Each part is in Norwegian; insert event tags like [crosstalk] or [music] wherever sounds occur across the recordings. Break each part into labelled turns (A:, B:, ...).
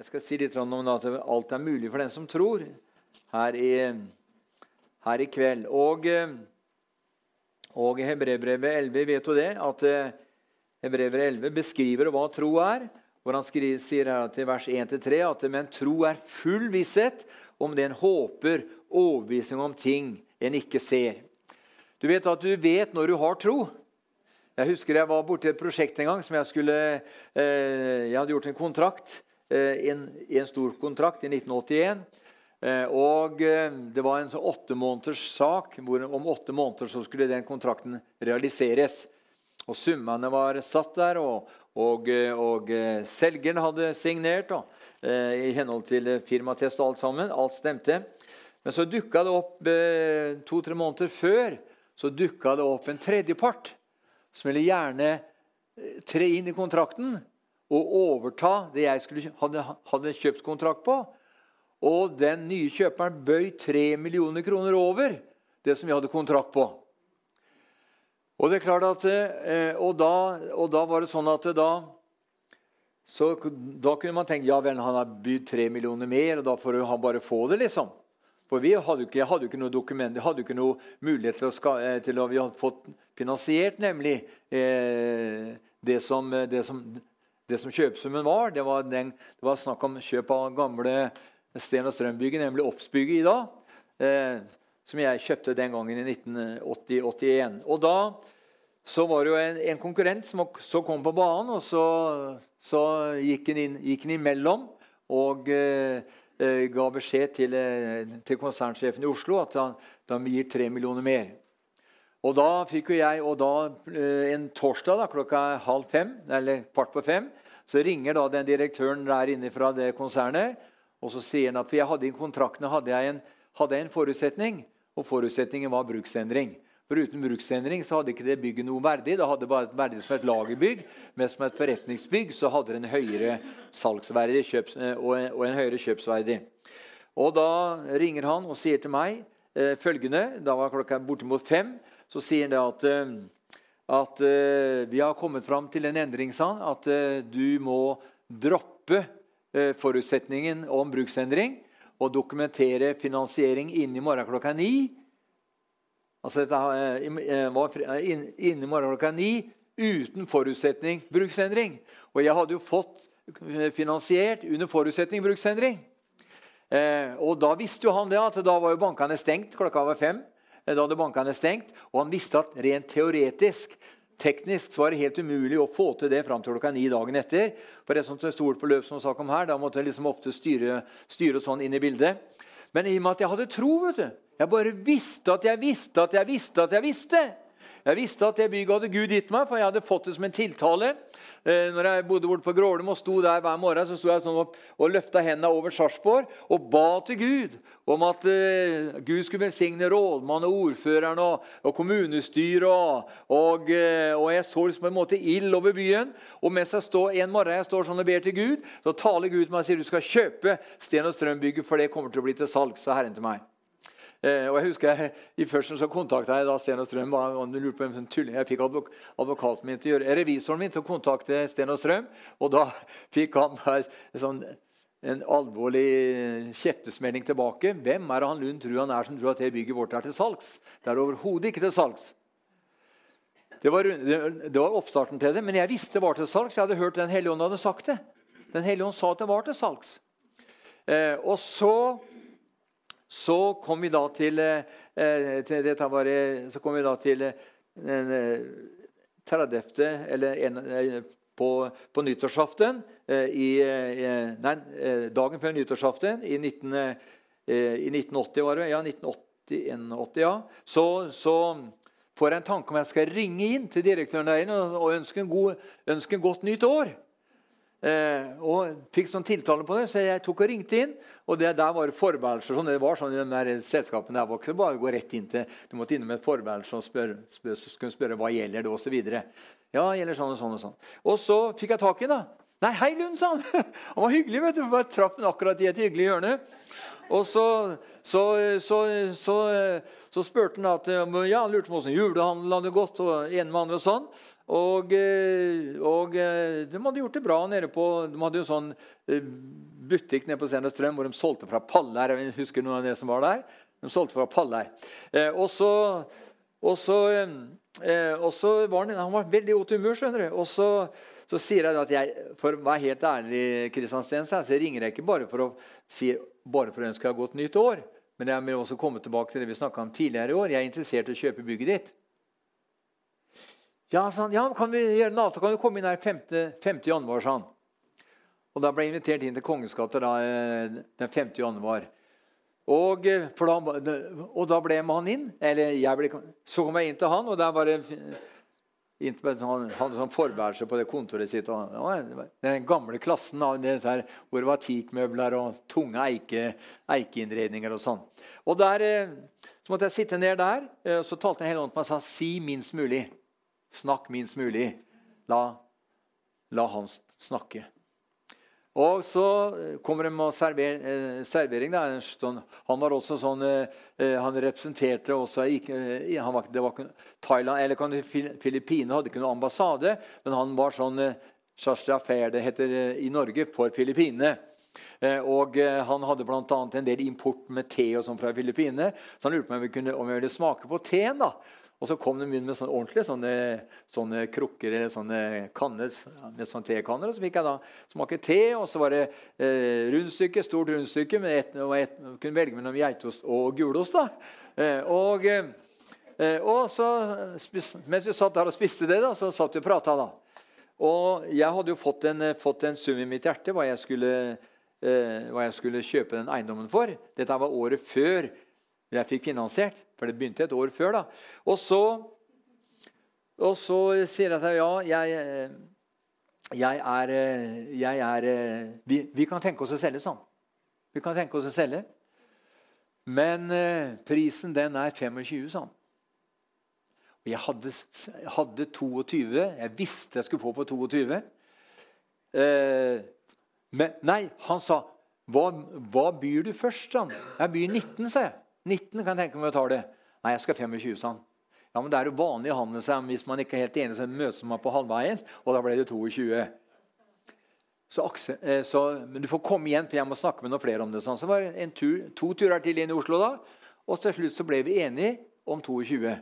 A: Jeg skal si litt om at alt er mulig for den som tror, her i, her i kveld. Og, og Hebrevbrevet 11 vet jo det, at Hebrevbrevet 11 beskriver hva tro er. Hvor han skriver, sier her til vers 1-3 at men tro er full visshet om det en håper, overbevisning om ting en ikke ser. Du vet at du vet når du har tro. Jeg husker jeg var borti et prosjekt en gang som jeg skulle eh, Jeg hadde gjort en kontrakt Eh, en, en stor kontrakt i 1981. Eh, og eh, Det var en sånn åtte måneders sak. hvor Om åtte måneder så skulle den kontrakten realiseres. Og Summene var satt der, og, og, og selgeren hadde signert og, i henhold til firmatest og alt sammen. Alt stemte. Men så dukka det opp to-tre måneder før så dukka det opp en tredjepart som ville gjerne tre inn i kontrakten å overta det jeg skulle, hadde, hadde kjøpt kontrakt på. Og den nye kjøperen bøy 3 millioner kroner over det som vi hadde kontrakt på. Og det er klart at, eh, og da, og da var det sånn at da, så, da kunne man tenke ja vel, han har bydd 3 millioner mer, og da får han bare få det. liksom. For vi hadde jo ikke, ikke noe dokument, hadde ikke noe mulighet til å, ska, til å Vi hadde fått finansiert nemlig eh, det, som, det, som, det som kjøpesummen var, det var, den, det var, snakk om kjøp av gamle Sten- og Strømbygget, nemlig Obs-bygget i dag, eh, som jeg kjøpte den gangen i 1980-81. Og da så var det jo en, en konkurrent som så kom på banen, og så, så gikk, han inn, imellom og eh, eh, ga beskjed til, eh, til, konsernsjefen i Oslo at han, de gir tre millioner mer. Og da fikk jo jeg, og da eh, en torsdag da, klokka halv fem, eller kvart på fem, så ringer da den direktøren der inne fra det konsernet. Og så sier han at for jeg hadde i kontraktene hadde jeg, en, hadde jeg en forutsetning, og forutsetningen var bruksendring. For uten bruksendring så hadde ikke det bygget noe verdig. Det hadde bare et verdig som et lagerbygg, men som et forretningsbygg så hadde det en høyere salgsverdi kjøps, eh, og, en, og en høyere kjøpsverdi. Og da ringer han og sier til meg eh, følgende Da var klokka bortimot fem så sier han at, eh, at uh, vi har kommet fram til en endring, sa han, at uh, du må droppe forutsetningen om bruksendring og dokumentere finansiering innen i morgen klokka ni. Altså dette var innen i morgen klokka ni uten forutsetning bruksendring. Og jeg hadde jo fått finansiert under forutsetning bruksendring. Eh, og da visste jo han det at da var jo bankene stengt klokka var fem. Eh, da hadde bankene stengt. Og han visste at rent teoretisk Teknisk så var det helt umulig å få til det fram til klokka ni dagen etter. For det som stod på løp som sak om her, Da måtte jeg liksom ofte styre, styre sånn inn i bildet. Men i og med at jeg hadde tro vet du, Jeg bare visste at jeg visste at jeg visste at jeg visste. Jeg visste at det bygget hadde Gud gitt meg, for jeg hadde fått det som en tiltale. Eh, når jeg bodde borte på Grålum og sto der hver morgen, så sto jeg sånn og, og løfta hendene over Sarpsborg og ba til Gud om at uh, Gud skulle velsigne rådmannen og ordføreren og, og kommunestyret. Og, og, uh, og, jeg så liksom på en måte ild over byen. Og mens jeg står, en morgen jeg står sånn og ber til Gud, så taler Gud til meg og sier du skal kjøpe Sten og Strømbygget, for det kommer til å bli til salg, sa Herren til meg. Eh, og jeg husker jeg, I førsten så kontakta jeg da Sten og Strøm. og lurte på en tulling. Jeg fikk advok advokaten min til å gjøre, revisoren min til å kontakte Sten og Strøm. Og da [laughs] fikk han en, sånn, en alvorlig kjeftesmelding tilbake. Hvem er han Lund tror han er som tror at det bygget vårt er til salgs? Det er overhodet ikke til salgs. Det var, det var, oppstarten til det, men jeg visste det var til salgs. Jeg hadde hørt Den hellige ånd hadde sagt det. Den hellige ånd sa at det var til salgs. Eh, og så så kom vi da til, eh, eh til dette var, så kom vi da til eh, 30. Eh, eller en, på, på nyttårsaften i, Nei, dagen før nyttårsaften i, 19, i 1980, var det. Ja, 1980, ja. Så, så får jeg en tanke om jeg skal ringe inn til direktøren der inne og ønske, en god, ønske en godt nytt år. Eh, og fikk sånn tiltale på det, så jeg tok og ringte inn. Og det der var forværelser. Sånn, det var sånn i de der selskapene der var ikke bare gå rett inn til Du måtte innom et forværelse og spørre, spørre, spør, spørre hva gjelder det osv. Ja, gjelder sånn og sånn og sånn. Og så fikk jeg tak i da. Nei, hei, Lund, sa han. [laughs] Han var hyggelig. vet du, for Jeg traff ham akkurat i et hyggelig hjørne. Og så, så, så, så spurte han at ja, han lurte på hvordan julehandelen hadde gått. og en med andre og sånn. Og, eh, og, eh, de hadde gjort det bra nede på De hadde jo sånn eh, butikk nede på Strøm hvor de solgte fra paller. Jeg husker noen av det som var der. De solgte fra paller. Og så, og så, og så var han, han var veldig godt humør. skjønner du. Og så, så sier jeg at jeg, for å være helt ærlig, Kristiansten, så ringer jeg ikke bare for å si bare for å ønske deg godt nytt år. Men jeg vil også komme tilbake til det vi om tidligere i år. Jeg er interessert i å kjøpe bygget ditt. Ja, sa han, ja, kan vi gjøre en avtale? Kan du komme inn her 5. 5. januar? sa han. Og Da ble jeg invitert inn til Kongens gate eh, den 5. januar. Og, eh, da, og, da, ble jeg med han inn. Eller ble, så kom jeg inn til han, og der var det han hadde sånn forværelse på det kontoret sitt. Den gamle klassen hvor det var teakmøbler og tunge eike, eikeinnredninger og sånn. Og der, eh, Så måtte jeg sitte ned der, og så talte jeg hele ånden på meg og sa 'si minst mulig'. Snakk minst mulig. La, la han snakke. Og så eh, kommer de med server, eh, servering. Han var også sånn eh, Han representerte også han var, Det var Thailand eller Filippinene hadde ikke noen ambassade, men han var sånn d'affaires, det heter i Norge, for Filippinene. Og Han hadde bl.a. en del import med te og sånn fra Filippinene. Så han lurte på om jeg ville smake på teen. da. Og så kom de inn med sånne ordentlige sånne, sånne krukker eller sånne kanner, med sånne tekanner. Og så fikk jeg da smake te, og så var det eh, rundstykke, stort rundstykke. Men et, og et, kunne velge mellom geitost og gulost. da. Eh, og, eh, og så, spis, mens vi satt der og spiste det, da, så satt vi og prata. Da. Og jeg hadde jo fått en, fått en sum i mitt hjerte hva jeg, skulle, eh, hva jeg skulle kjøpe den eiendommen for. Dette var året før jeg fikk finansiert. For det begynte et år før. da. Og så, og så sier jeg til ja, jeg, jeg er, jeg er vi, vi, kan tenke oss å selge sånn. Vi kan tenke oss å selge. Men eh, prisen den er 25, sa han. Og jeg hadde, hadde, 22. Jeg visste jeg skulle få på 22. Eh, men nei, han sa hva, hva byr du først? Han? Jeg byr 19, sa jeg. 19 kan jeg tenke meg å ta det. Nei, jeg skal 25, sa han. Ja, men Det er jo vanlig handel, sa Hvis man ikke er helt enig, så møtes man på halvveien. Og da ble det 22. Så, eh, så, men du får komme igjen, for jeg må snakke med noen flere om det. Sånn. Så var det tur, to turer til inn i Oslo, da. Og til slutt så ble vi enige om 22.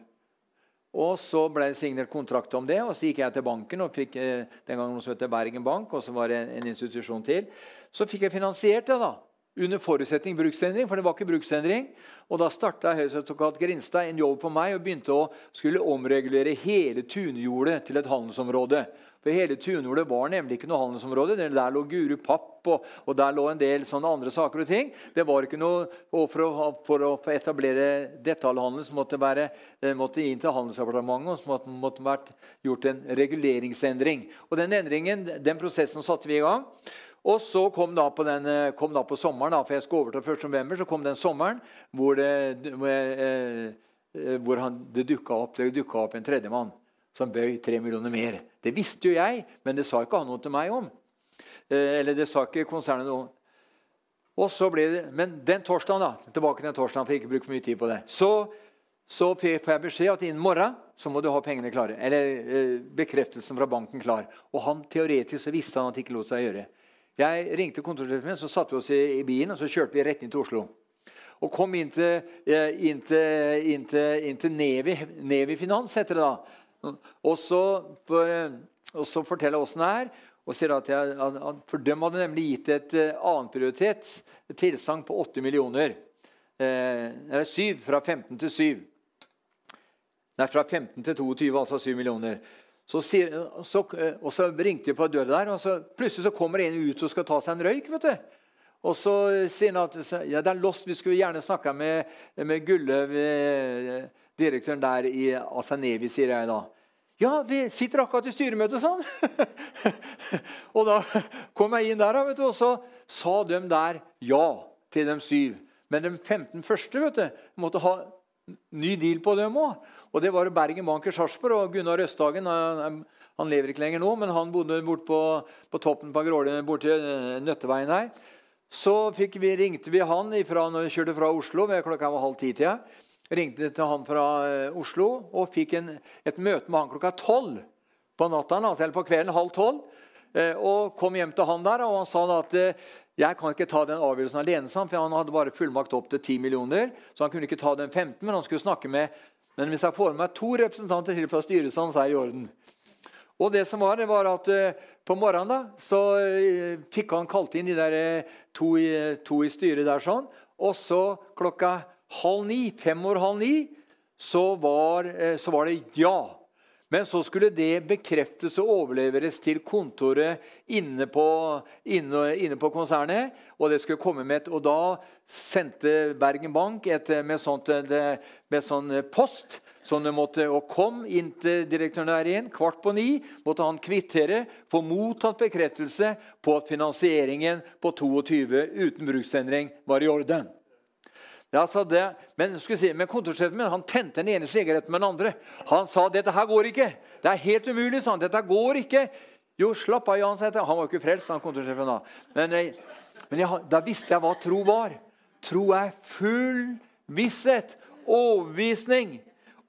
A: Og så ble det signert kontrakt om det, og så gikk jeg til banken og fikk eh, den gangen noe som heter Bergen Bank, og så var det en institusjon til. Så fikk jeg finansiert det. da under forutsetning bruksendring, for det var ikke bruksendring. Og Da starta Høyesterett Grinstad en jobb for meg og begynte å skulle omregulere hele tunjordet til et handelsområde. For Hele tunjordet var nemlig ikke noe handelsområde. Der lå Guru Papp, og, og, der lå en del sånne andre saker og ting. Det var ikke noe, og For å, for å etablere detaljhandel så måtte det måtte inn til Handelsdepartementet og så måtte, måtte vært gjort en reguleringsendring. Og Den endringen, den prosessen satte vi i gang. Og så kom da på, den, eh, kom da på sommeren, da, for jeg skulle overta 1. november, så kom den sommeren hvor det, eh, eh, hvor han, det dukka opp, opp, en tredjemann som bøy tre millioner mer. Det visste jo jeg, men det sa ikke han noe til meg om. eller det sa ikke konsernet noe og så ble det, Men den torsdagen, da, tilbake til den torsdagen, for jeg ikke bruke for mye tid på det, så, så får jeg beskjed at innen morgen så må du ha pengene klare. Eller eh, bekreftelsen fra banken klar. Og han teoretisk så visste han at det ikke lot seg gjøre. Jeg ringte kontorsjefen min, så satte vi oss i, i, bilen og så kjørte vi rett inn til Oslo. Og kom inn til, eh, inn til, inn til, inn til Nevi, Nevi, Finans, heter det da. Og så, for, og så forteller jeg åssen det er. og sier at jeg, For dem hadde nemlig gitt et annet prioritet, et tilsagn på 8 millioner. Eh, eller 7, fra 15 til 7. Nei, fra 15 til 22, altså 7 millioner. Så, sier, så, og så ringte de på døra der, og så plutselig så kommer en ut og skal ta seg en røyk. vet du. Og så sier han at ja, det er lost, vi skulle gjerne snakka med, med Gulløv, eh, direktøren der i Asanevi, sier jeg da. Ja, vi sitter akkurat i styremøte, sånn. [laughs] og da kom jeg inn der, vet du, og så sa de der ja til de syv. Men de 15 første vet du, måtte ha ny deal på dem òg. Og det var Bergen Banker Sarpsborg. Og Gunnar Østhagen han, han, lever ikke lenger nå, men han bodde bort på, på toppen på Gråle, borti til Nøtteveien her. Så vi, ringte vi han ifra, når vi kjørte fra Oslo ved klokka var halv ti-tida. Ringte til han fra Oslo og fikk en, et møte med han klokka tolv på natta, eller på kvelden halv tolv. Og kom hjem til han der, og han sa at uh, jeg kan ikke ta den avgjørelsen alene, for han hadde bare fullmakt opp til 10 millioner. Så han kunne ikke ta den 15, men han skulle snakke med Men hvis jeg får med meg to representanter til fra styret, så er det i orden. Og det som var, det var at uh, På morgenen da, så uh, fikk han kalt inn de der uh, to, to, i, styret der. sånn, Og så klokka halv ni, fem år halv ni, så var, så var det ja. Men så skulle det bekreftes og overleveres til kontoret inne på, inne, inne på konsernet. Og det skulle komme med et, og da sendte Bergen Bank et, med, sånt, med sånn post som det måtte, og kom inn til direktøren der igjen. Kvart på ni måtte han kvittere, få mottatt bekreftelse på at finansieringen på 22 uten bruksendring var i orden. Ja, det, men, si, men kontorsjefen min han tente den ene sigaretten med den andre. Han sa dette her går ikke. Det er helt umulig. sa han. Dette går ikke. Jo, slapp av, Jan. Han var jo ikke frelst, han kontorsjefen da. Men, men jeg, da visste jeg hva tro var. Tro er full visshet, overbevisning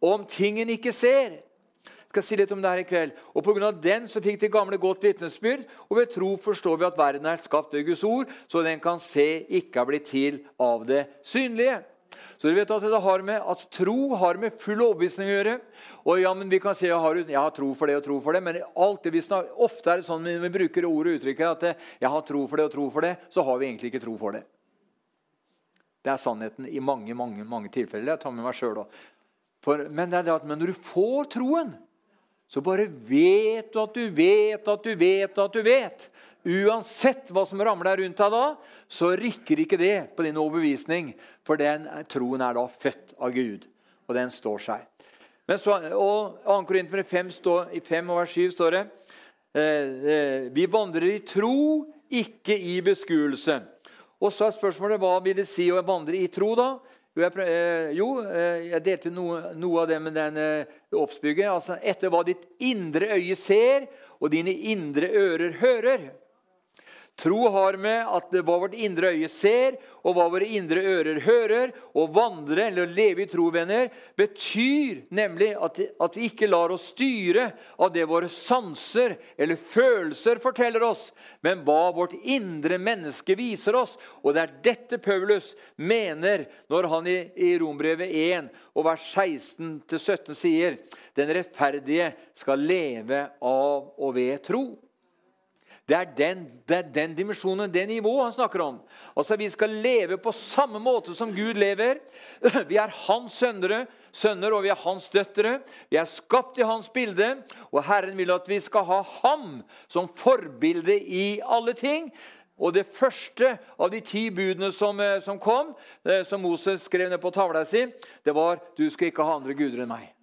A: om ting en ikke ser skal si litt om det her i kveld. Og Pga. den så fikk de gamle godt vitnesbyrd. Og ved tro forstår vi at verden er skapt ved Guds ord, så den kan se ikke er blitt til av det synlige. Så du vet at det har med at Tro har med full overbevisning å gjøre. Og ja, men vi kan si jeg har, jeg har tro for det og tro for det, men alt det ofte er det sånn når vi bruker ord og uttrykket at jeg har tro for det og tro for det, så har vi egentlig ikke tro for det. Det er sannheten i mange mange, mange tilfeller. Jeg tar med meg sjøl òg. Men det det når du får troen, så bare vet du at du vet at du vet at du vet. Uansett hva som ramler rundt deg da, så rikker ikke det på din overbevisning. For den troen er da født av Gud, og den står seg. Men så, og 2. Korinter 5, i 5 og vers 7 står det eh, eh, Vi vandrer i tro, ikke i beskuelse. Og så er spørsmålet hva vil det si å vandre i tro, da? Jo, jeg, eh, jo, eh, jeg delte noe, noe, av det med den eh, oppsbygget. Altså, etter hva ditt indre øye ser, og dine indre ører hører. Tro har med at hva vårt indre øye ser, og hva våre indre ører hører, å vandre eller å leve i tro, venner, betyr nemlig at, vi ikke lar oss styre av det våre sanser eller følelser forteller oss, men hva vårt indre menneske viser oss. Og det er dette Paulus mener når han i Rombrevet 1 og vers 16-17 sier den rettferdige skal leve av og ved tro. Det er den, det er den dimensjonen, det nivået han snakker om. Altså, Vi skal leve på samme måte som Gud lever. [clears throat] Vi er hans sønnere, sønner, og vi er hans døtre. Vi er skapt i hans bilde, og Herren vil at vi skal ha ham som forbilde i alle ting. Og Det første av de ti budene som, eh, som kom, eh, som Moses skrev ned på tavla si, det var du skal ikke ha andre guder enn meg.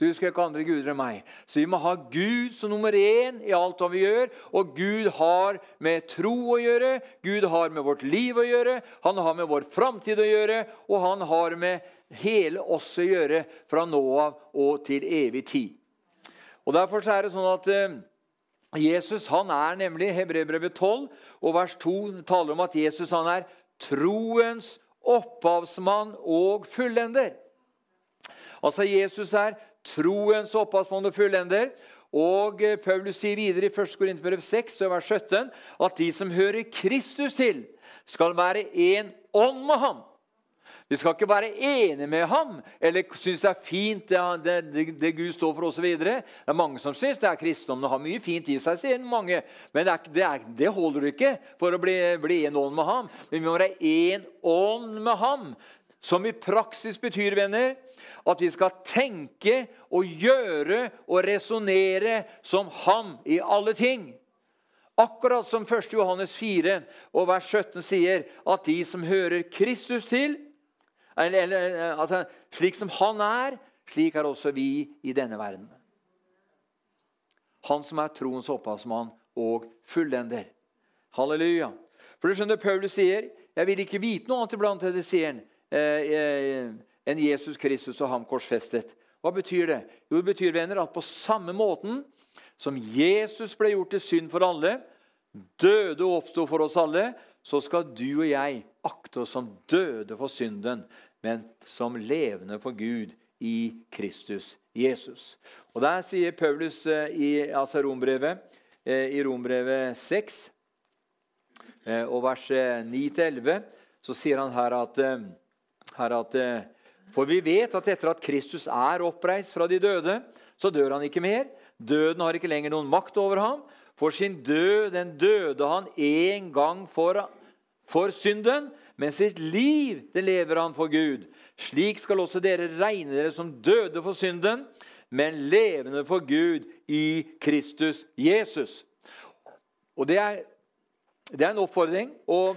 A: Du skal ikke ha andre guder enn meg. Så vi må ha Gud som nummer én i alt hva vi gjør. Og Gud har med tro å gjøre, Gud har med vårt liv å gjøre, han har med vår framtid å gjøre, og han har med hele oss å gjøre fra nå av og til evig tid. Og Derfor er det sånn at eh, Jesus han er nemlig Hebrevbrevet 12 og vers 2 taler om at Jesus han er troens opphavsmann og fullender. Altså Jesus er troens må du fullender. Og eh, Paulus sier videre i 1. Korinterbrev 6, vers 17, at de som hører Kristus til, skal være én ånd med ham. Vi skal ikke være enige med ham eller synes det er fint det, det, det Gud står for osv. Det er mange som syns det er kristendom og har mye fint i seg, sier mange. Men det, er, det, er, det holder ikke for å bli, bli en ånd med ham. Men vi må være én ånd med ham. Som i praksis betyr, venner, at vi skal tenke og gjøre og resonnere som ham i alle ting. Akkurat som 1. Johannes 4 og vers 17 sier, at de som hører Kristus til eller, eller, altså, Slik som han er, slik er også vi i denne verden. Han som er troens opphavsmann og fullender. Halleluja. For du skjønner, Paulus sier, 'Jeg vil ikke vite noe annet iblant', det sier han. Eh, eh, enn Jesus Kristus og ham korsfestet. Hva betyr det? Jo, det betyr venner, at på samme måten som Jesus ble gjort til synd for alle, døde og oppsto for oss alle, så skal du og jeg akte oss som døde for synden, men som levende for Gud i Kristus Jesus. Og Der sier Paulus eh, i altså Rombrevet, i Rombrevet 6, eh, og vers 9-11, så sier han her at, her at For vi vet at etter at Kristus er oppreist fra de døde, så dør han ikke mer. Døden har ikke lenger noen makt over ham. For sin død den døde han en gang for, for synden, men sitt liv det lever han for Gud. Slik skal også dere regne dere som døde for synden, men levende for Gud i Kristus Jesus. Og Det er, det er en oppfordring. og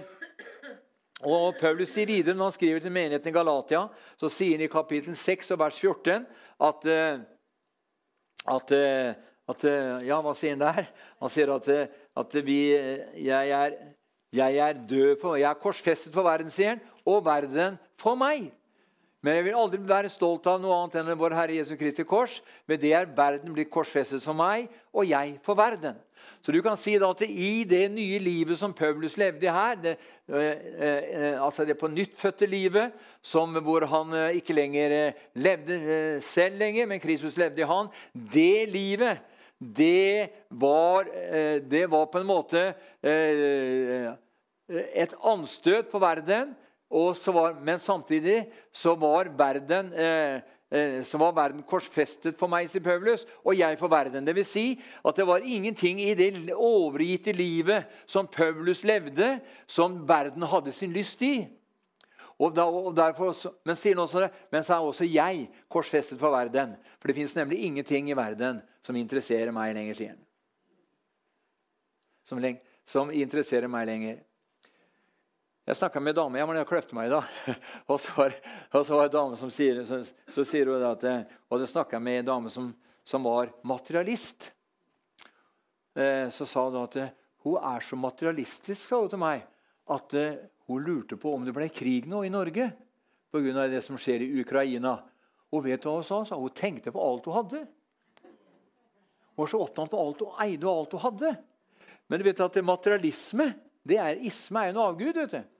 A: og Paulus sier videre når han skriver til menigheten i Galatia, så sier han i kapittel 6 og vers 14 at, eh, at, eh, at eh, Ja, hva sier han der? Han sier at, at vi, jeg, er, jeg er død for Jeg er korsfestet for verden, sier han, og verden for meg. Men jeg vil aldri være stolt av noe annet enn vår Herre Jesu Kristi kors. Men det er verden blitt korsfestet for meg, og jeg for verden. Så du kan si at i det nye livet som Paulus levde i her, det, eh, eh, altså det på nyttfødte livet, som, hvor han eh, ikke lenger eh, levde eh, selv lenger, men Kristus levde i han, det livet, det var, eh, det var på en måte et anstøt på verden var, men samtidig så var verden eh, eh, så var verden korsfestet for meg, sier Paulus, og jeg for verden. Det vil si at det var ingenting i det overgitte livet som Paulus levde, som verden hadde sin lyst i. Og derfor, men sier han også det, men så er også jeg korsfestet for verden. For det fins nemlig ingenting i verden som interesserer meg lenger, sier han. Som, som interesserer meg lenger. Jeg snakka med ei dame ja, men jeg kløpte meg i dag. [laughs] og, så var, og så var dame som sier, så, så sier hun at, Og da snakka jeg med en dame som, som var materialist. Eh, så sa hun at hun er så materialistisk sa hun til meg, at eh, hun lurte på om det ble krig nå i Norge pga. det som skjer i Ukraina. Og vet du hva Hun sa? Så hun tenkte på alt hun hadde. Hun var så opptatt på alt hun eide og alt hun hadde. Men du vet at materialisme det er isme er en avgud. vet du.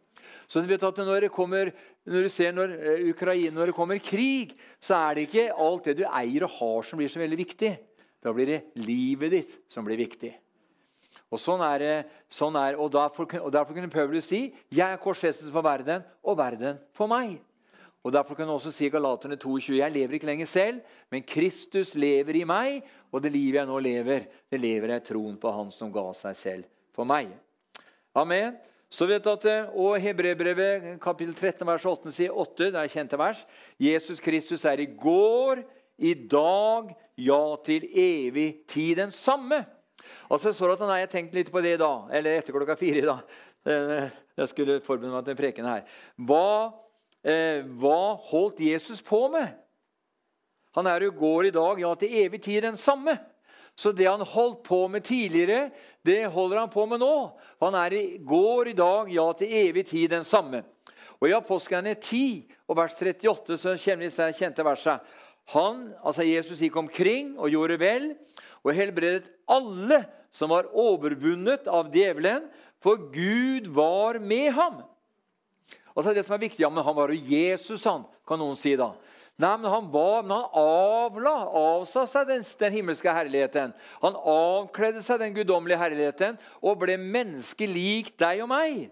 A: Så du vet at når, kommer, når du ser når, uh, Ukraina, når det kommer krig, så er det ikke alt det du eier og har, som blir så veldig viktig. Da blir det livet ditt som blir viktig. Og sånn er det, sånn er, og derfor, og derfor kunne Paulus si jeg er korsfestet for verden, og verden for meg. Og Derfor kan du også si Galaterne 22.: Jeg lever ikke lenger selv, men Kristus lever i meg, og det livet jeg nå lever, det lever jeg i troen på Han som ga seg selv for meg. Amen. Så vet at, eh, Og Hebrebrevet kapittel 13 vers 8 sier 8, det er kjente vers. Jesus Kristus er i går, i dag, ja, til evig tid den samme. Altså så at nei, Jeg tenkte litt på det da, eller etter klokka fire i dag. Eh, jeg skulle forberede meg til preken her. Hva, eh, hva holdt Jesus på med? Han er i går, i dag, ja, til evig tid den samme. Så det han holdt på med tidligere, det holder han på med nå. Han er i går, i dag, ja, til evig tid den samme. Og I Apostlene 10 og vers 38 så kjenner vi kjente verset. Han, altså Jesus gikk omkring og gjorde vel og helbredet alle som var overvunnet av djevelen, for Gud var med ham. Altså det som er viktig, ja, men Han var jo Jesus, han, kan noen si da. Nei, men han, var, men han avla, avsa seg den, den, himmelske herligheten. Han avkledde seg den guddommelige herligheten og ble menneske lik deg og meg.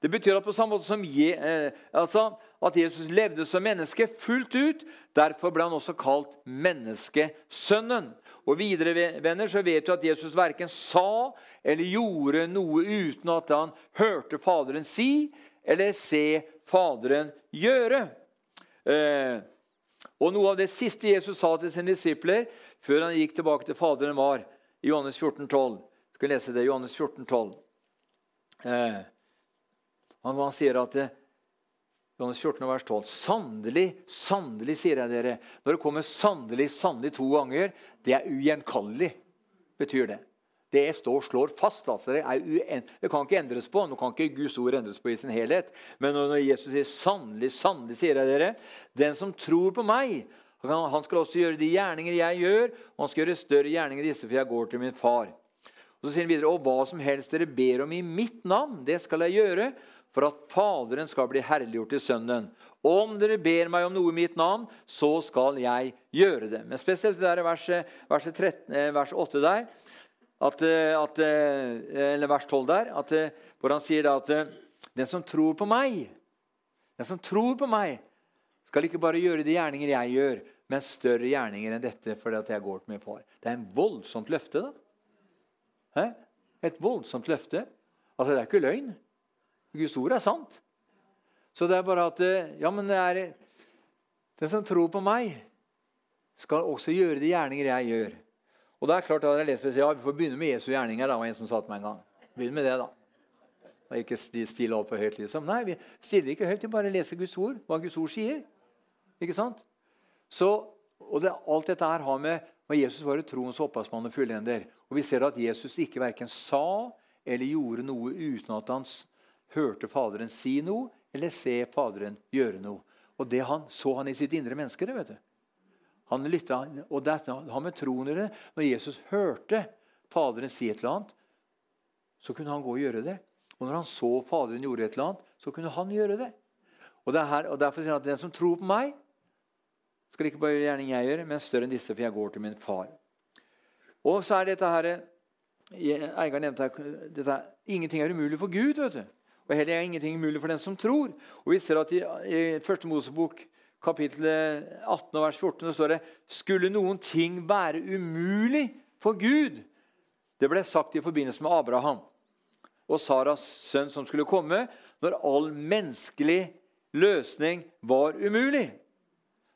A: Det betyr at på samme måte som Je, eh, altså, at Jesus levde som menneske fullt ut, derfor ble han også kalt menneskesønnen. Og videre venner, så vet du at Jesus verken sa eller gjorde noe uten at han hørte Faderen si eller se Faderen gjøre. Eh, og Noe av det siste Jesus sa til sine disipler før han gikk tilbake til Faderen, var i Johannes 14, 12. Jeg skal lese det. Johannes 14, 12. Eh, han, han, sier at det, Johannes 14, vers 12. Sannelig, sannelig, sier jeg dere. Når det kommer sannelig, sannelig to ganger, det er ugjenkallelig, betyr det. Det står, slår fast. altså det, det, kan ikke endres på. Nå kan ikke Guds ord endres på i sin helhet. Men når Jesus sier 'sannelig, sannelig', sier jeg dere, den som tror på meg, han skal også gjøre de gjerninger jeg gjør, og han skal gjøre større gjerninger disse, for jeg går til min far. Og Så sier han videre, og hva som helst dere ber om i mitt navn, det skal jeg gjøre, for at Faderen skal bli herliggjort i Sønnen. Om dere ber meg om noe i mitt navn, så skal jeg gjøre det. Men spesielt det der verset, verset, 13, vers 8 der, at, eh, at, eh, eller vers 12 der, at eh, hvor han sier da at eh, den som tror på meg, den som tror på meg, skal ikke bare gjøre de gjerninger jeg gjør, men større gjerninger enn dette fordi at jeg går til min far. Det er en voldsomt løfte, da. Hæ? Et voldsomt løfte. Altså, det er ikke løgn. Guds ord er sant. Så det er bare at eh, Ja, men det er Den som tror på meg, skal også gjøre de gjerninger jeg gjør. Og det er klart at jeg leser, ja, Vi får begynne med Jesu gjerninger. da, var en som sa til meg en gang. Begynn med det, da. Og ikke stille altfor høyt. liksom. Nei, vi stiller ikke høyt. Vi bare leser Guds ord, hva Guds ord sier. Ikke sant? Så, og det, Alt dette her har med at Jesus var troens opphavsmann og fullender. Og vi ser at Jesus ikke verken sa eller gjorde noe uten at han hørte Faderen si noe eller se Faderen gjøre noe. Og det han, så han i sitt indre menneske. det vet du. Han lytta, og det har med troen å gjøre. Når Jesus hørte Faderen si et eller annet, så kunne han gå og gjøre det. Og når han så Faderen gjorde et eller annet, så kunne han gjøre det. Og, det her, og Derfor sier han at den som tror på meg, skal ikke bare gjøre gjerning jeg gjør, men større enn disse, for jeg går til min far. Og så er dette her, Eigar nevnte dette, Ingenting er umulig for Gud. vet du. Og heller er ingenting umulig for den som tror. Og Vi ser at i, i første Mosebok kapittel 18 vers 14 så står det Skulle noen ting være umulig for Gud? Det ble sagt i forbindelse med Abraham og Saras sønn som skulle komme, når all menneskelig løsning var umulig.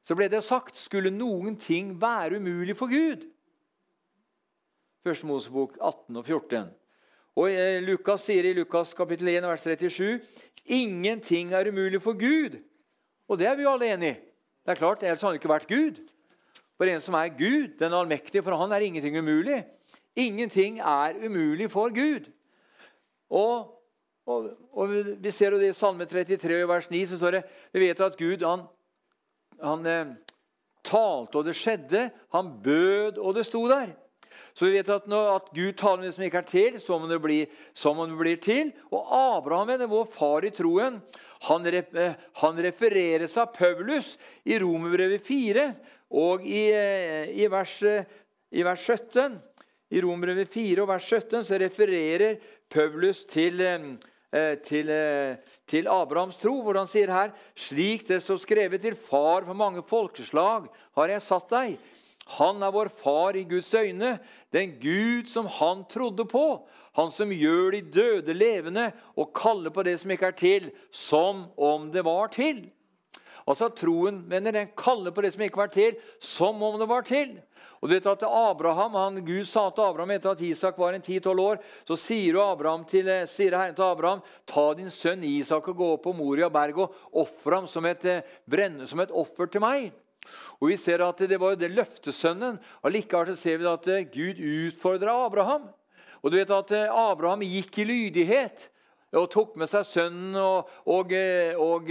A: Så ble det sagt skulle noen ting være umulig for Gud. Første Mosebok 18 og 14. Og Lukas sier i Lukas kapittel 1 vers 37 ingenting er umulig for Gud. Og det er vi jo alle enig i. Det er klart, Ellers hadde han ikke vært Gud. For en som er Gud, den allmektige, for han er ingenting umulig. Ingenting er umulig for Gud. Og, og, og Vi ser jo det i Salme 33, vers 9, så står det vi vet at Gud han, han eh, talte, og det skjedde. Han bød, og det sto der. Så vi vet at, når, at Gud taler det som ikke er til, så må det bli, som det blir til. Og Abraham, er vår far i troen, han, eh, han refereres av Paulus i Romerbrevet 4 og i, eh, i, vers, eh, i vers 17. I Romerbrevet 4 og vers 17 så refererer Paulus til, til, til, Abrahams tro, hvor han sier her slik det står skrevet til far for mange folkeslag, har jeg satt deg. Han er vår far i Guds øyne, den Gud som han trodde på. Han som gjør de døde levende og kaller på det som ikke er til, som om det var til. Altså Troen mener den kaller på det som ikke var til, som om det var til. Og du vet at Abraham, han, Gud sa til Abraham etter at Isak var en 10-12 år, så sier, til, sier, Herren til Abraham ta din sønn Isak og gå opp på Moria berg og ofre ham som et, eh, brenne, som et offer til meg. Og Vi ser at det var jo det løftesønnen. Allikevel ser vi at eh, Gud utfordra Abraham. Og du vet at eh, Abraham gikk i lydighet og tok med seg sønnen og, og, eh, og,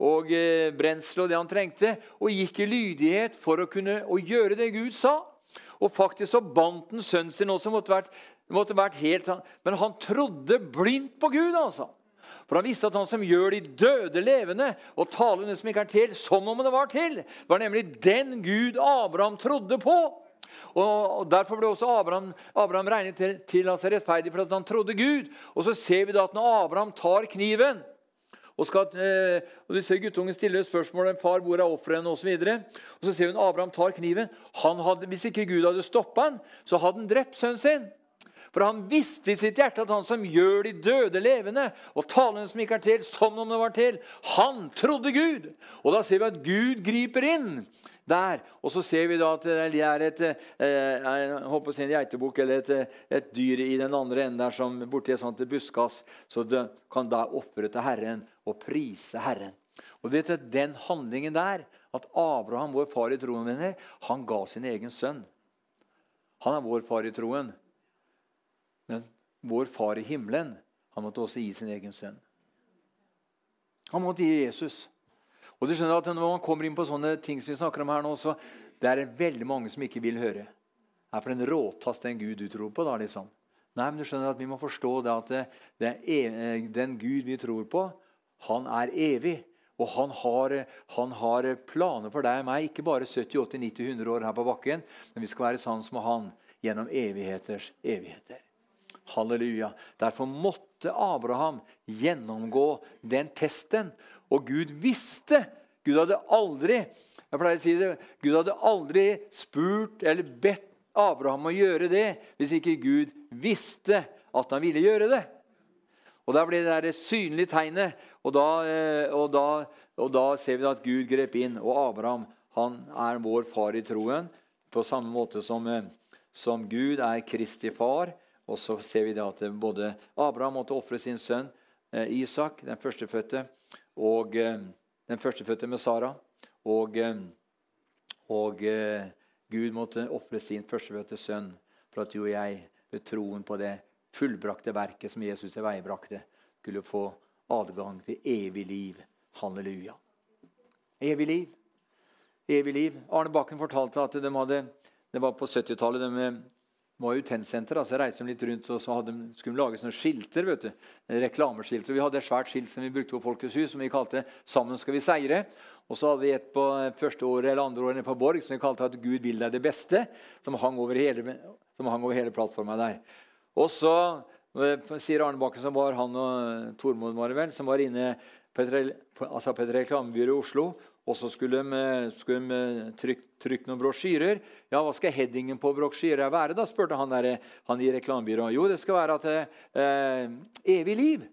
A: og brensel og det han trengte, og gikk i lydighet for å kunne å gjøre det Gud sa. Og faktisk så bandt han sønnen sin også, måtte vært, måtte vært helt, Men han trodde blindt på Gud. altså. For han visste at han som gjør de døde levende og taler det som ikke er til, som om det var til, var nemlig den Gud Abraham trodde på. Og Derfor ble også Abraham, Abraham regnet til, til altså rettferdig for at han trodde Gud. Og så ser vi da at når Abraham tar kniven og, skal, eh, og ser Guttungen stiller spørsmålet far, hvor er ofrene osv. Og, så og så ser hun Abraham tar kniven. Hadde, hvis ikke Gud hadde stoppa han, så hadde han drept sønnen sin. For han visste i sitt hjerte at han som gjør de døde levende, og talene som ikke er til, som om det var til, han trodde Gud. Og da ser vi at Gud griper inn der. Og så ser vi da at det er et eh, jeg håper å si en geitebukk eller et, et, dyr i den andre enden der som borti et sånt buskas. Så det kan da ofre til Herren og prise Herren. Og vet du, Den handlingen der, at Abraham, vår far i troen, mener, han ga sin egen sønn. Han er vår far i troen. Vår far i himmelen han måtte også gi sin egen sønn. Han måtte gi Jesus. Og du skjønner at Når man kommer inn på sånne ting som vi snakker om her nå, så det er det veldig mange som ikke vil høre. Er for den råtass den Gud du tror på? da liksom. Nei, men du skjønner at Vi må forstå det at det, det er, den Gud vi tror på, han er evig. Og han har, han har planer for deg og meg, ikke bare 70, 80, 90, 100 år her på bakken, men vi skal være sammen med han gjennom evigheters evigheter. Halleluja. Derfor måtte Abraham gjennomgå den testen. Og Gud visste. Gud hadde aldri jeg pleier å si det, Gud hadde aldri spurt eller bedt Abraham å gjøre det hvis ikke Gud visste at han ville gjøre det. Og Der ble det der synlige tegnet, og da, eh, og, da, og da, ser vi at Gud grep inn. Og Abraham han er vår far i troen, på samme måte som, eh, som Gud er Kristi far. Og så ser vi da at både Abraham måtte ofre sin sønn eh, Isak, den førstefødte, og den førstefødte med Sara. Og, og Gud måtte ofre sin førstefødte sønn for at du og jeg ved troen på det fullbrakte verket som Jesus tilveiebrakte, skulle få adgang til evig liv. Halleluja. Evig liv. Evig liv. Arne Bakken fortalte at de hadde, det var på 70-tallet. De var jo tennsenter, altså reiste de litt rundt og så hadde, skulle de lage sånne skilter. vet du, reklameskilter. Vi hadde et svært skilt som vi brukte på Folkets hus, som vi kalte 'Sammen skal vi seire'. Og så hadde vi et på første året eller andre året på Borg som vi kalte at 'Gud vil deg det beste', som hang over hele, som hang over hele plattforma der. Og så eh, sier Arne Bakken, som var han og Tormod var vel, som var inne på et, altså på et reklamebyrå i Oslo og så skulle de, skulle de trykke, trykke, noen brosjyrer. Ja, hva skal headingen på brosjyra være? da, spurte han, der, han i reklamebyrået. Jo, det skal være at eh, evig liv.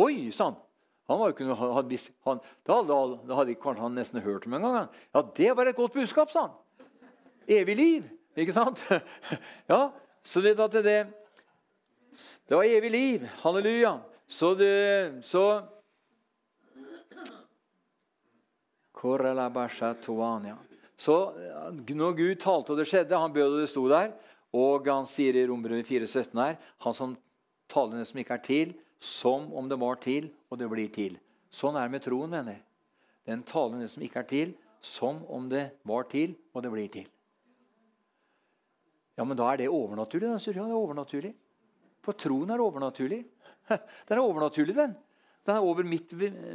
A: Oi, sa han. Var jo ikke, hadde, han, da, da, da hadde kanskje han nesten hørt om engang. Ja, det var et godt budskap, sa han. Evig liv. Ikke sant? [laughs] ja, så at det, det var evig liv. Halleluja. Så, det, så Så når Gud talte, og det skjedde, han bød, og det sto der, og han sier i Rombrevet 4,17 her Han som taler det som ikke er til, som om det var til, og det blir til. Sånn er det med troen, venner. Den taler det som ikke er til, som om det var til, og det blir til. Ja, men da er det overnaturlig. Da, ja, det er overnaturlig. For troen er overnaturlig. [laughs] Den er overnaturlig, den. Den er over mitt,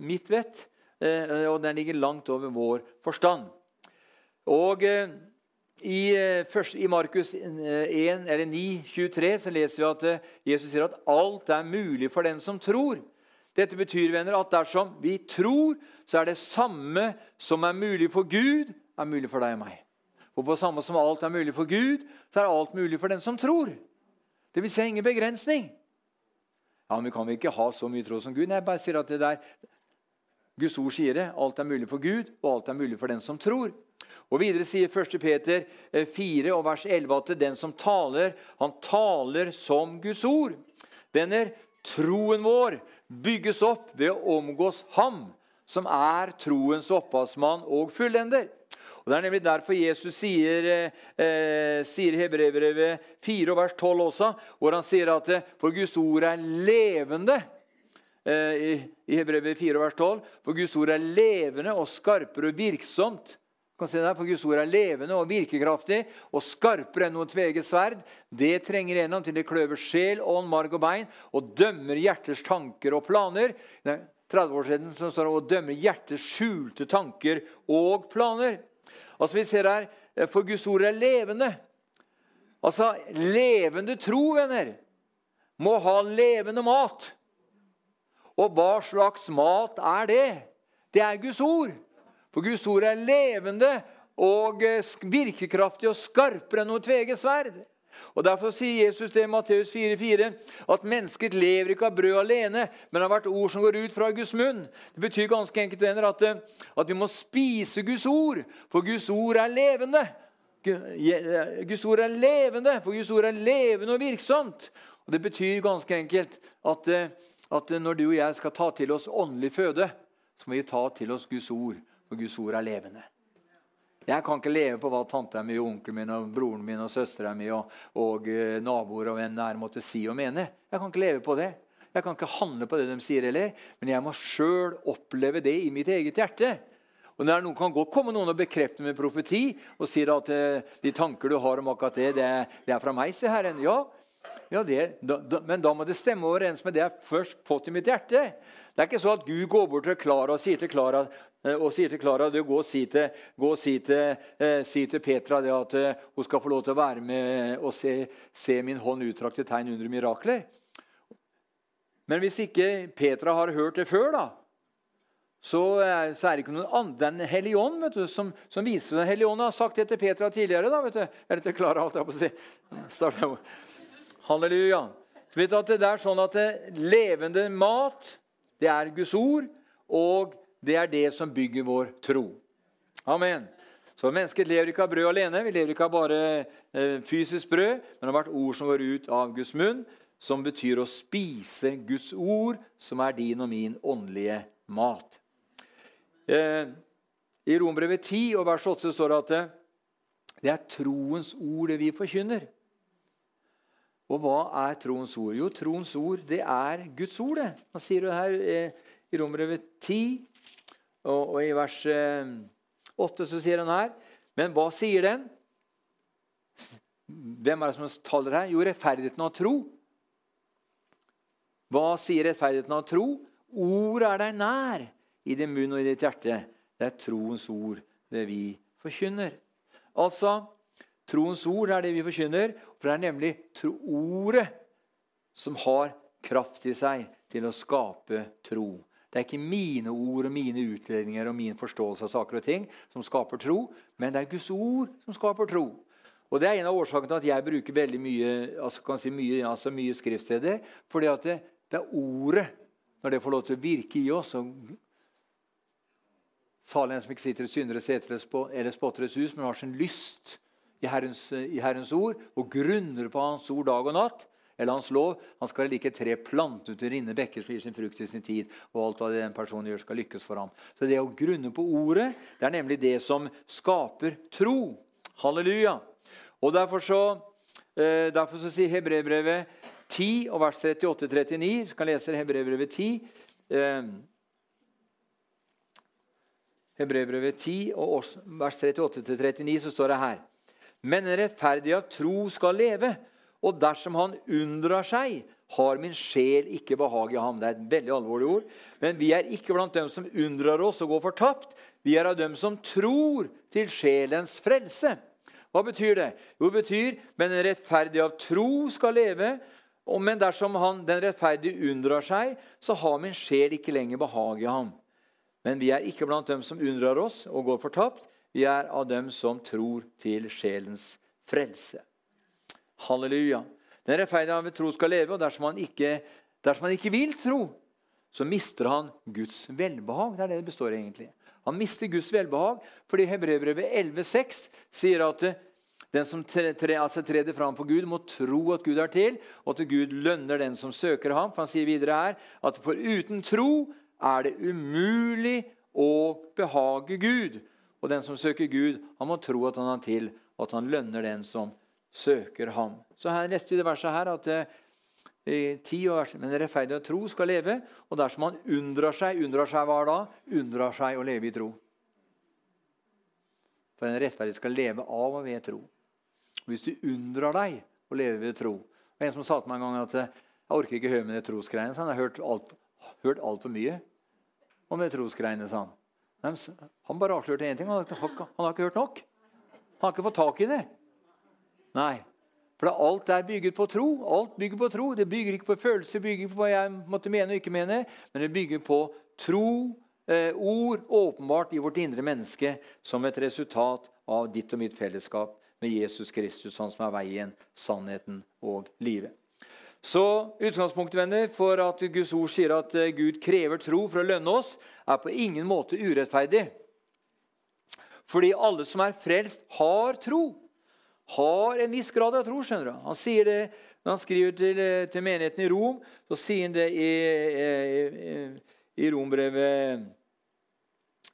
A: mitt vett. Eh, og den ligger langt over vår forstand. Og eh, i, eh, i Markus 1, eller 9, 23 så leser vi at Jesus sier at alt er mulig for den som tror. Dette betyr venner, at dersom vi tror, så er det samme som er mulig for Gud, er mulig for deg og meg. Og på samme som alt er mulig for Gud, så er alt mulig for den som tror. Det vil si ingen begrensning. Ja, men Vi kan vi ikke ha så mye tro som Gud? Nei, jeg bare sier at det der, Guds ord sier det. Alt er mulig for Gud, og alt er mulig for den som tror. Og Videre sier 1. Peter 4 eh, og vers 11 at den som taler, han taler som Guds ord. Venner, troen vår bygges opp ved å omgås Ham, som er troens opphavsmann og fullender. Og Det er nemlig derfor Jesus sier, eh, sier i Hebrevet 4 vers 12 også, hvor han sier at eh, for Guds ord er levende Eh, i, i Hebrevet 4, vers 12. For Guds ord er levende og skarpere og virksomt. Kan se der, For Guds ord er levende og virkekraftig og skarpere enn noe tveget sverd. Det trenger gjennom til det kløver sjel, ånd, marg og bein og dømmer hjerters tanker og planer. 30 år siden så står det å dømme hjertets skjulte tanker og planer. Altså Vi ser her eh, for Guds ord er levende. Altså, levende tro, venner, må ha levende mat. Og hva slags mat er det? Det er Guds ord. For Guds ord er levende og eh, virkekraftig og skarpere enn noe tveget sverd. Og Derfor sier Jesus til Matteus 4,4 at mennesket lever ikke av brød alene, men av hvert ord som går ut fra Guds munn. Det betyr ganske enkelt venner, at, eh, at vi må spise Guds ord, for Guds ord er levende. Eh, Guds ord er levende, for Guds ord er levende og virksomt. Og Det betyr ganske enkelt at at når du og jeg skal ta til oss åndelig føde, så må vi ta til oss Guds ord, for Guds ord er levende. Jeg kan ikke leve på hva tanta mi, onkelen min, og broren min og søstera mi og, og uh, naboer og venner måtte si og mene. Jeg kan ikke leve på det. Jeg kan ikke handle på det de sier heller. Men jeg må sjøl oppleve det i mitt eget hjerte. Og når noen kan godt komme noen og bekrefte med profeti og sier at uh, de tanker du har om akkurat det, det er fra meg, sier Herren. Ja, Ja, det, da, da, Men da må det stemme overens med det jeg først fått i mitt hjerte. Det er ikke så at Gud går bort til Klara og sier til Klara eh, og sier til Klara du, gå og si til, gå og si til, eh, si til Petra det at eh, hun skal få lov til å være med og se, se min hånd uttrakt til tegn under mirakler. Men hvis ikke Petra har hørt det før, da, så er, så er det ikke noen annen Den hellige ånd vet du, som, som viser Den hellige ånd har sagt det til Petra tidligere. da, vet du. Eller til Klara, holdt jeg på å si. Halleluja. Vet du at Det er sånn at levende mat det er Guds ord, og det er det som bygger vår tro. Amen. Så Mennesket lever ikke av brød alene. Vi lever ikke av bare eh, fysisk brød, men av hvert ord som går ut av Guds munn, som betyr å spise Guds ord, som er din og min åndelige mat. Eh, I Rombrevet 10 og vers 8 står det at det er troens ord det vi forkynner. Og hva er troens ord? Jo, troens ord det er Guds ord. det. Han sier det her eh, i Romerbrevet 10, og, og, i vers eh, 8 så sier han her Men hva sier den? Hvem er det som taler her? Jo, rettferdigheten av tro. Hva sier rettferdigheten av tro? Ord er deg nær, i din munn og i ditt hjerte. Det er troens ord, det vi forkynner. Altså, Troens ord er det vi forkynner, for det er nemlig ordet som har kraft i seg til å skape tro. Det er ikke mine ord og mine utledninger og min forståelse av saker og ting som skaper tro, men det er Guds ord som skaper tro. Og Det er en av årsakene til at jeg bruker veldig mye, altså si mye, altså mye skriftsteder. fordi at det, det, er ordet, når det får lov til å virke i oss og en som ikke sitter i syndere seter eller spotteres hus, men har sin lyst i Herrens, i Herrens, ord og grunner på Hans ord dag og natt, eller Hans lov. Han skal like tre planter til rinne bekker som gir sin frukt i sin tid. Og alt hva den personen gjør, skal lykkes for ham. Så det å grunne på ordet, det er nemlig det som skaper tro. Halleluja. Og Derfor så, eh, derfor så sier Hebrevbrevet 10 og vers 38-39 Vi skal lese Hebrevbrevet 10. Hebrebrevet Hebrevbrevet 10 og vers 38-39 så står det her men en rettferdig av tro skal leve. Og dersom han unndrar seg, har min sjel ikke behag i ham. Det er et veldig alvorlig ord. Men vi er ikke blant dem som unndrar oss og går fortapt. Vi er av dem som tror til sjelens frelse. Hva betyr det? Jo, det betyr men en rettferdig av tro skal leve. Men dersom han, den rettferdige unndrar seg, så har min sjel ikke lenger behag i ham. Men vi er ikke blant dem som unndrar oss og går fortapt. Vi er av dem som tror til sjelens frelse. Halleluja. Den rettferdige av tro skal leve, og dersom han, ikke, dersom han ikke vil tro, så mister han Guds velbehag. Det er det det består egentlig. Han mister Guds velbehag fordi Hebrevbrevet 11,6 sier at den som tre, tre, altså treder fram for Gud, må tro at Gud er til, og at Gud lønner den som søker ham. For Han sier videre her at for uten tro er det umulig å behage Gud. Og den som søker Gud, han må tro at han er til, og at han lønner den som søker ham. Så her leste vi det verset her at eh, ti år, men rettferdig og tro skal leve. Og dersom han unndrar seg Unndrar seg hva da? Unndrar seg å leve i tro. For en rettferdig skal leve av og ved tro. Og hvis du unndrar deg å leve ved tro og En som sa til meg en gang at jeg orker ikke høre med det trosgreiene. Han har hørt altfor alt mye om det trosgreiene. sa han. Han bare avslørte én ting. Han har ikke hørt nok. Han har ikke fått tak i det. Nei. For alt er bygget på tro. Alt bygger på tro. Det bygger ikke på følelser, bygger ikke på hva jeg måtte mene og ikke mene, men det bygger på tro, eh, ord, åpenbart i vårt indre menneske som et resultat av ditt og mitt fellesskap med Jesus Kristus, han som er veien, sannheten og livet. Så utgangspunktet venner, for at Guds ord sier at eh, Gud krever tro for å lønne oss, er på ingen måte urettferdig. Fordi alle som er frelst, har tro. Har en viss grad av tro. skjønner du. Han sier det når han skriver til, eh, til menigheten i Rom. Så sier han det i, i, i, Rombrevet,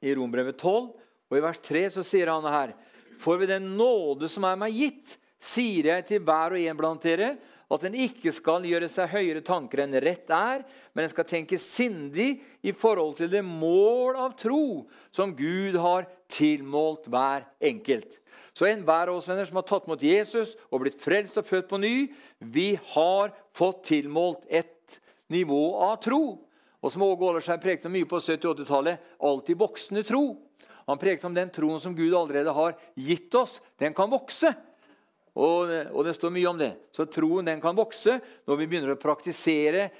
A: i Rombrevet 12. Og i vers 3 så sier han det her. For ved den nåde som er meg gitt, sier jeg til hver og en blant dere at en ikke skal gjøre seg høyere tanker enn rett er, men en skal tenke sindig i forhold til det mål av tro som Gud har tilmålt hver enkelt. Så enhver av oss venner som har tatt mot Jesus og blitt frelst og født på ny, vi har fått tilmålt et nivå av tro. Og som Åge Ålersheim prekte mye på 70-80-tallet, alltid voksende tro. Han prekte om den troen som Gud allerede har gitt oss. Den kan vokse. Og, og, det står mye om det. Så troen den kan vokse når vi begynner å praktisere.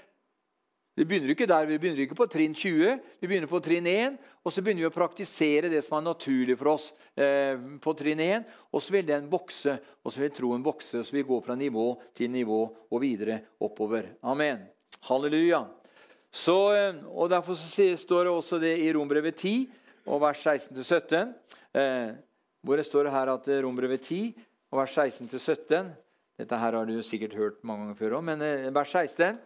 A: Vi begynner ikke der, vi begynner ikke på trinn 20, vi begynner på trinn 1. Og så begynner vi å praktisere det som er naturlig for oss eh, på trinn 1. Og så vil den vokse, og så vil troen vokse, og så vil vi gå fra nivå til nivå og videre oppover. Amen. Halleluja. Så, eh, og Derfor så står det også det i Rombrevet 10, og vers 16-17, eh, hvor det står her at Rombrevet 10 og vers 16-17. Dette her har du sikkert hørt mange ganger før òg, men eh, vers 16.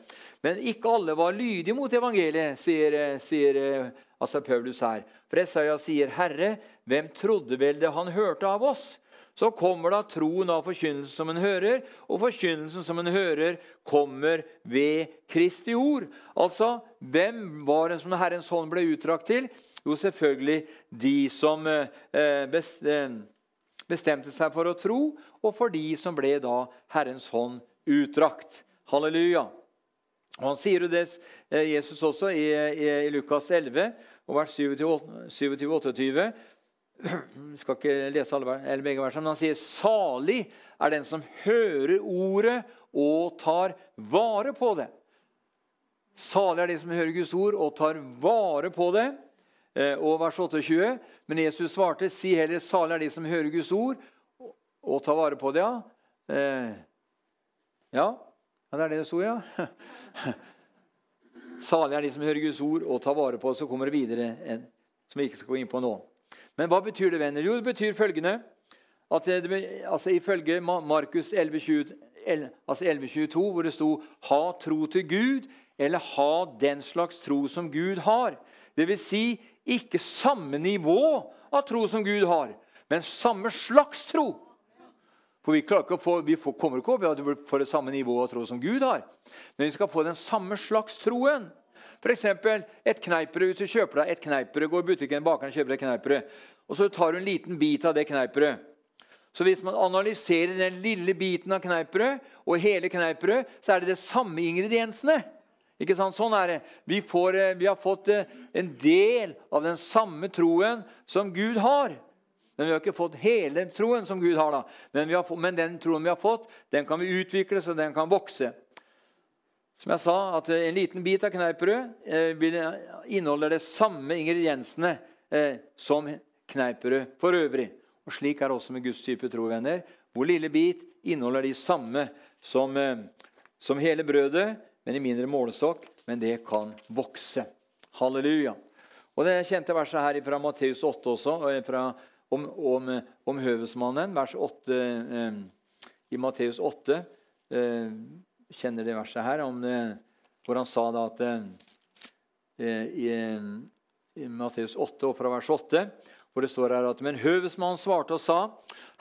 A: Men ikke alle var lydige mot evangeliet, sier, eh, sier eh, altså Paulus her. For Esaiah sier, 'Herre, hvem trodde vel det han hørte av oss?' Så kommer da troen av forkynnelsen som en hører, og forkynnelsen som en hører, kommer ved Kristi ord. Altså, hvem var det som Herrens hånd ble utdrakt til? Jo, selvfølgelig de som eh, best, eh, bestemte seg for å tro, og for de som ble da Herrens hånd utdrakt. Halleluja. Og Han sier jo det, eh, Jesus også, i, i, i Lukas 11, vers 27-28. Jeg [clears throat] skal ikke lese alle, eller begge versene, men han sier salig er den som hører ordet og tar vare på det. Salig er de som hører Guds ord og tar vare på det. Eh, og vers 28. Men Jesus svarte, si heller, salig er de som hører Guds ord, og tar vare på det. Ja, eh, ja. det er det det sto, ja. [laughs] Salig er de som hører Guds ord og tar vare på det. Så kommer det videre, en, som vi ikke skal gå inn på nå. Men hva betyr det, venner? Jo, det betyr følgende at det, altså Ifølge Markus 11,22, altså 11, hvor det sto 'ha tro til Gud', eller 'ha den slags tro som Gud har'. Det vil si ikke samme nivå av tro som Gud har, men samme slags tro. For Vi, få, vi får, kommer ikke opp at vi får det samme nivå av tro som Gud har. Men vi skal få den samme slags troen. F.eks. et kneippbrød. Hvis du kjøper deg et kneippbrød, går i butikken, bakeren kjøper et kneippbrød, og så tar du en liten bit av det kneippbrødet. Så hvis man analyserer den lille biten av kneippbrød og hele kneippbrød, så er det de samme ingrediensene. Ikke sant? Sånn er det. Vi, får, eh, vi, har fått eh, en del av den samme troen som Gud har. Men vi har ikke fått hele troen som Gud har. da. Men, har, men den troen vi har fått, den kan vi utvikle så den kan vokse. Som jeg sa, at eh, En liten bit av kneippbrød inneholder de samme ingrediensene som kneippbrød for øvrig. Og Slik er det også med Guds type tro, venner. Hvor lille bit inneholder de samme som, som hele brødet, men i mindre målestokk. Men det kan vokse. Halleluja. Og Det kjente verset her fra Matteus 8 også, fra, om, om, om, høvesmannen. Vers 8 eh, i Matteus 8. Eh, kjenner det verset her, om det, hvor han sa da at eh, i, i Matteus 8 og fra vers 8 hvor det står her at, Men høvesmannen svarte og sa,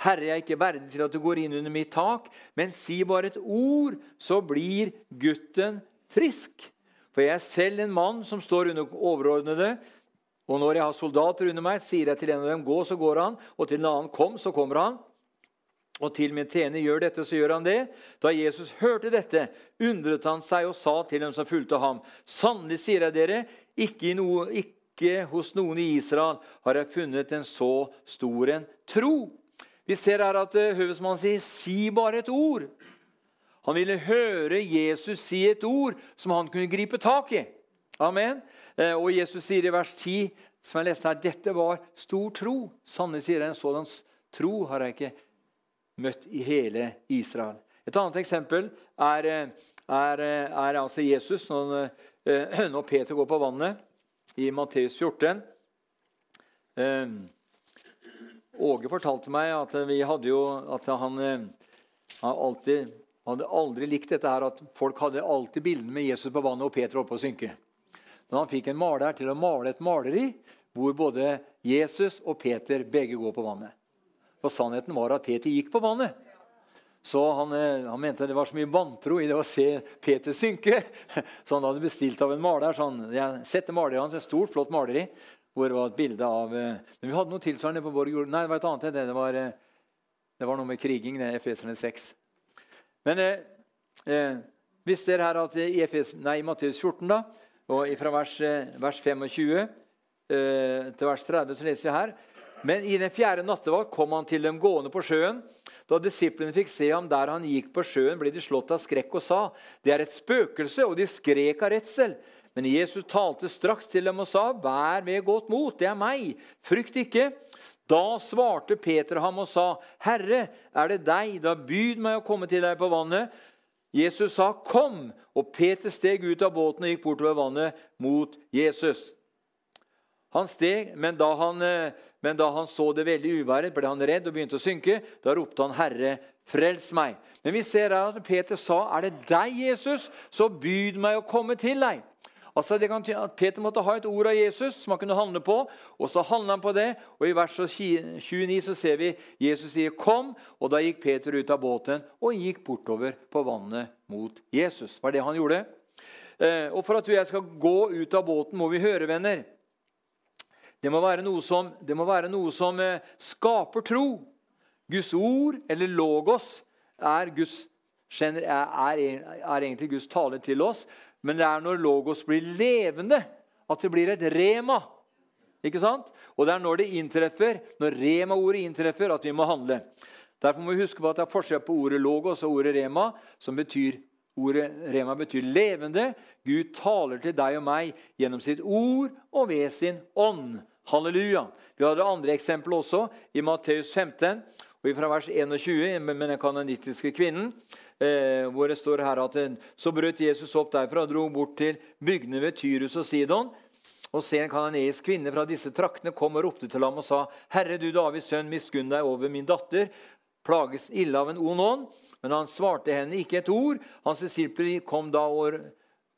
A: Herre, jeg er ikke verdig til at du går inn under mitt tak, men si bare et ord, så blir gutten frisk. For jeg er selv en mann som står under overordnede, og når jeg har soldater under meg, sier jeg til en av dem, gå, så går han, og til en annen, kom, så kommer han. Og til min tjener gjør dette, så gjør han det. Da Jesus hørte dette, undret han seg og sa til dem som fulgte ham.: Sannelig sier jeg dere, ikke, i noe, ikke ikke hos noen i Israel har jeg funnet en så stor en tro. Vi ser her at eh, høvesmannen sier 'si bare et ord'. Han ville høre Jesus si et ord som han kunne gripe tak i. Amen. Eh, og Jesus sier i vers 10, som jeg leste her, dette var stor tro. Sannelig sier en sådan tro har jeg ikke møtt i hele Israel. Et annet eksempel er, eh, er, er altså Jesus når, [clears throat] når Peter går på vannet i Matteus 14. Eh, Åge fortalte meg at, vi hadde jo, at han, eh, han alltid, hadde aldri likt dette her at folk hadde alltid bildene med Jesus på vannet og Peter oppe å synke. Men han fikk en maler til å male et maleri hvor både Jesus og Peter begge går på vannet. For sannheten var at Peter gikk på vannet. Så han, eh, han, mente det var så mye vantro i det å se Peter synke. [laughs] Så han hadde bestilt av en maler. så han, jeg setter maleriet hans, et stort, flott maleri hvor det var et bilde av eh, Men vi hadde noe tilsvarende på jord. Nei, det var et annet det. Det var, eh, det var noe med kriging. det Efeserne 6. Men eh, eh, hvis dere her at i, Efes, nei, i Matteus 14, da, og fra vers, vers 25 eh, til vers 30, så leser vi her men i den fjerde nattevakt kom han til dem gående på sjøen. Da disiplene fikk se ham der han gikk på sjøen, ble de slått av skrekk og sa, 'Det er et spøkelse', og de skrek av redsel. Men Jesus talte straks til dem og sa, 'Vær ved godt mot, det er meg. Frykt ikke.' Da svarte Peter ham og sa, 'Herre, er det deg? Da byd meg å komme til deg på vannet.' Jesus sa, 'Kom.' Og Peter steg ut av båten og gikk bortover vannet mot Jesus. Han steg, men da han eh, men da han så det veldig uværet, ble han redd og begynte å synke. Da ropte han, 'Herre, frels meg.' Men vi ser her at Peter sa, 'Er det deg, Jesus, så byd meg å komme til deg.' Altså det kan, at Peter måtte ha et ord av Jesus som han kunne handle på. og Så handler han på det, og i vers 29 så ser vi Jesus sier 'kom'. og Da gikk Peter ut av båten og gikk bortover på vannet mot Jesus. Det var det han gjorde. Eh, og For at du og jeg skal gå ut av båten, må vi høre, venner. Det må være noe som, være noe som eh, skaper tro. Guds ord, eller logos, er, Guds, er, er, egentlig Guds tale til oss. Men det er når logos blir levende, at det blir et rema. Ikke sant? Og det er når det inntreffer, når rema-ordet inntreffer, at vi må handle. Derfor må vi huske på at det er forskjell på ordet logos og ordet rema, som betyr Ordet rema betyr levende. Gud taler til deg og meg gjennom sitt ord og ved sin ånd. Halleluja. Vi har det andre eksempelet også, i Matteus 15, og fra vers 21 med den kanonittiske kvinnen. Eh, hvor det står her at Så brøt Jesus opp derfra og dro bort til bygdene ved Tyrus og Sidon. Og se en kanoneisk kvinne fra disse traktene kom og ropte til ham og sa:" Herre, du Davids sønn, miskunn deg over min datter. Plages ille av en ond ånd. Men han svarte henne ikke et ord. Hans disipler kom da og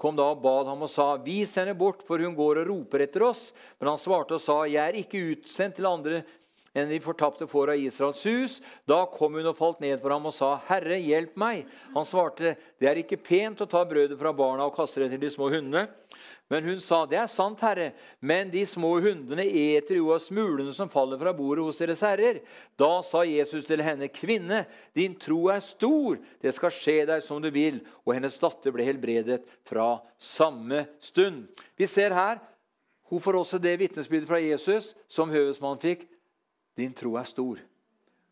A: kom da og bad ham og sa, 'Vis henne bort, for hun går og roper etter oss.' Men han svarte og sa, 'Jeg er ikke utsendt til andre enn de fortapte får av Israels hus.' Da kom hun og falt ned for ham og sa, 'Herre, hjelp meg.' Han svarte, 'Det er ikke pent å ta brødet fra barna og kaste det til de små hundene.' Men hun sa, 'Det er sant, Herre, men de små hundene eter jo av smulene som faller fra bordet hos deres herrer.' Da sa Jesus til henne, 'Kvinne, din tro er stor. Det skal skje deg som du vil.' Og hennes datter ble helbredet fra samme stund. Vi ser her hun får også det vitnesbyrdet fra Jesus som høvesmannen fikk. Din tro er stor.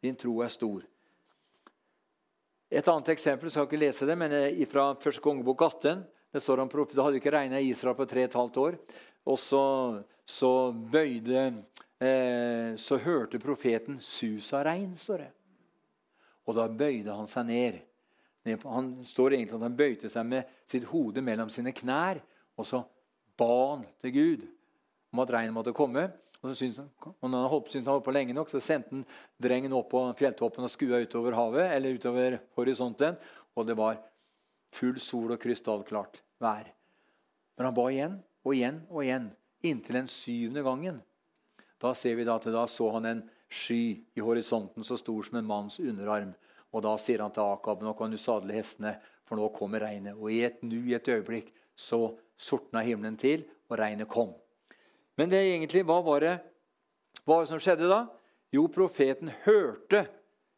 A: Din tro er stor. Et annet eksempel, jeg skal ikke lese det, men eh, fra 1. kongebok 18. Det står om Det hadde ikke regna i Israel på tre og et halvt år. Og så, så bøyde eh, Så hørte profeten sus av regn, står det. Og da bøyde han seg ned. Han står egentlig at han bøyde seg med sitt hode mellom sine knær. Og så ba han til Gud om at regnet måtte komme. Og, så han, og når han holdt, syntes han holdt på lenge nok, så sendte han drengen opp på fjelltoppen og skua utover havet, eller utover horisonten. Og det var Full sol og krystallklart vær. Men han ba igjen og igjen og igjen, inntil den syvende gangen. Da ser vi da at da så han en sky i horisonten så stor som en manns underarm. Og Da sier han til Akab nå kan du sadle hestene, for nå kommer regnet. Og i et nu, i et øyeblikk, så sortna himmelen til, og regnet kom. Men det egentlig, hva var det hva var det som skjedde da? Jo, profeten hørte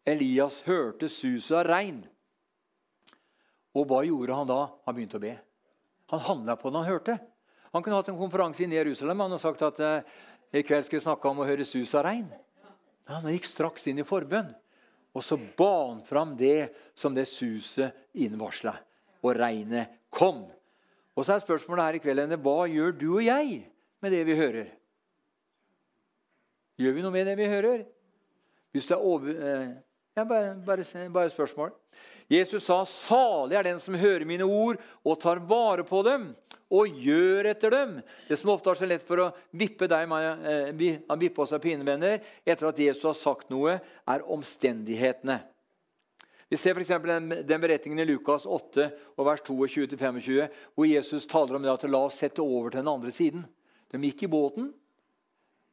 A: Elias hørte suset av regn. Og hva gjorde han da? Han begynte å be. Han handla på det han hørte. Han kunne hatt en konferanse i Jerusalem han hadde sagt at eh, i kveld skal vi snakke om å høre sus av regn. Han gikk straks inn i forbønn. Og så ba han fram det som det suset innvarsla. Og regnet kom. Og så er spørsmålet her i kveld hva gjør du og jeg med det vi hører? Gjør vi noe med det vi hører? Hvis det er over... Eh, ja, bare, bare, bare spørsmål. Jesus sa, 'Salig er den som hører mine ord og tar vare på dem' 'og gjør etter dem'. Det som ofte er så lett for å vippe, deg, eh, vippe oss av pinevenner etter at Jesus har sagt noe, er omstendighetene. Vi ser f.eks. Den, den beretningen i Lukas 8, og vers 22-25, hvor Jesus taler om det at la oss sette over til den andre siden. De gikk i båten,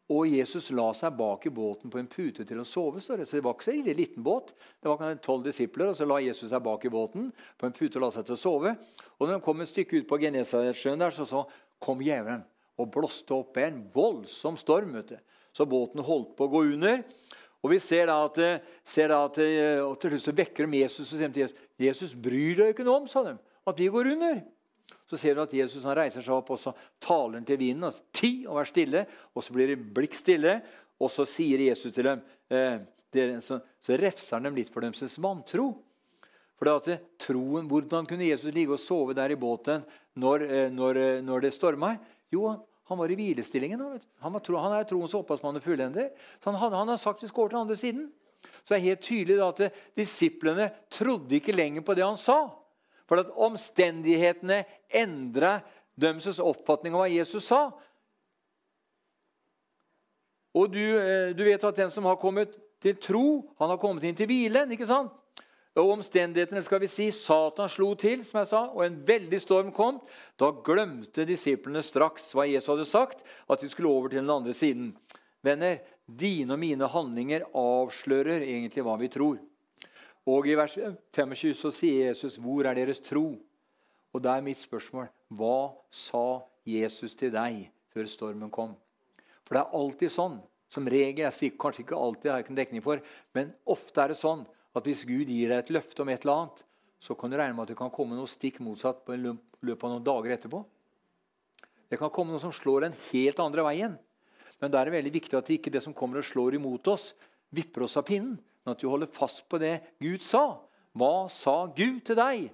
A: Og Jesus la seg bak i båten på en pute til å sove. Så det var ikke så liten båt. Det var tolv disipler, og så la Jesus seg bak i båten på en pute og la seg til å sove. Og når han kom et stykke ut på Genesaretsjøen, der, så, så kom djevelen og blåste opp en voldsom storm. Så båten holdt på å gå under. Og vi ser da at, ser da at og til slutt så vekker de Jesus og sier til Jesus Jesus bryr deg ikke noe om sa de, at vi går under. Så ser du at Jesus han reiser seg opp og så taler han til vinen. Og ti og vær stille. Og så blir det blikk stille. Og så sier Jesus til dem eh, så, så, refser han dem litt for deres vantro. For det at det, troen, Hvordan kunne Jesus ligge og sove der i båten når, eh, når, eh, når det storma? Jo, han var i hvilestillingen. Han, var tro, han er troens opphavsmann og fullender. Så han, han har sagt vi skal over til andre siden. Så det er helt tydelig at eh, disiplene trodde ikke lenger på det han sa. For at omstendighetene endra deres oppfatning av hva Jesus sa. Og du, eh, du, vet at den som har kommet til tro, han har kommet inn til hvilen. ikke sant? Og omstendighetene, skal vi si, Satan slo til, som jeg sa, og en veldig storm kom. Da glemte disiplene straks hva Jesus hadde sagt, at de skulle over til den andre siden. Venner, dine og mine handlinger avslører egentlig hva vi tror. Og I vers 25 så sier Jesus, 'Hvor er deres tro?' Og da er mitt spørsmål, hva sa Jesus til deg før stormen kom? For det er alltid sånn, som regel, jeg sier kanskje ikke alltid, jeg har ikke en dekning for, men ofte er det sånn at hvis Gud gir deg et løfte om et eller annet, så kan du regne med at det kan komme noe stikk motsatt på en løpet av noen dager etterpå. Det kan komme noe som slår den helt andre veien. Men da er det veldig viktig at det ikke det som kommer og slår imot oss, vipper oss av pinnen men at du holder fast på det Gud sa. Hva sa Gud til deg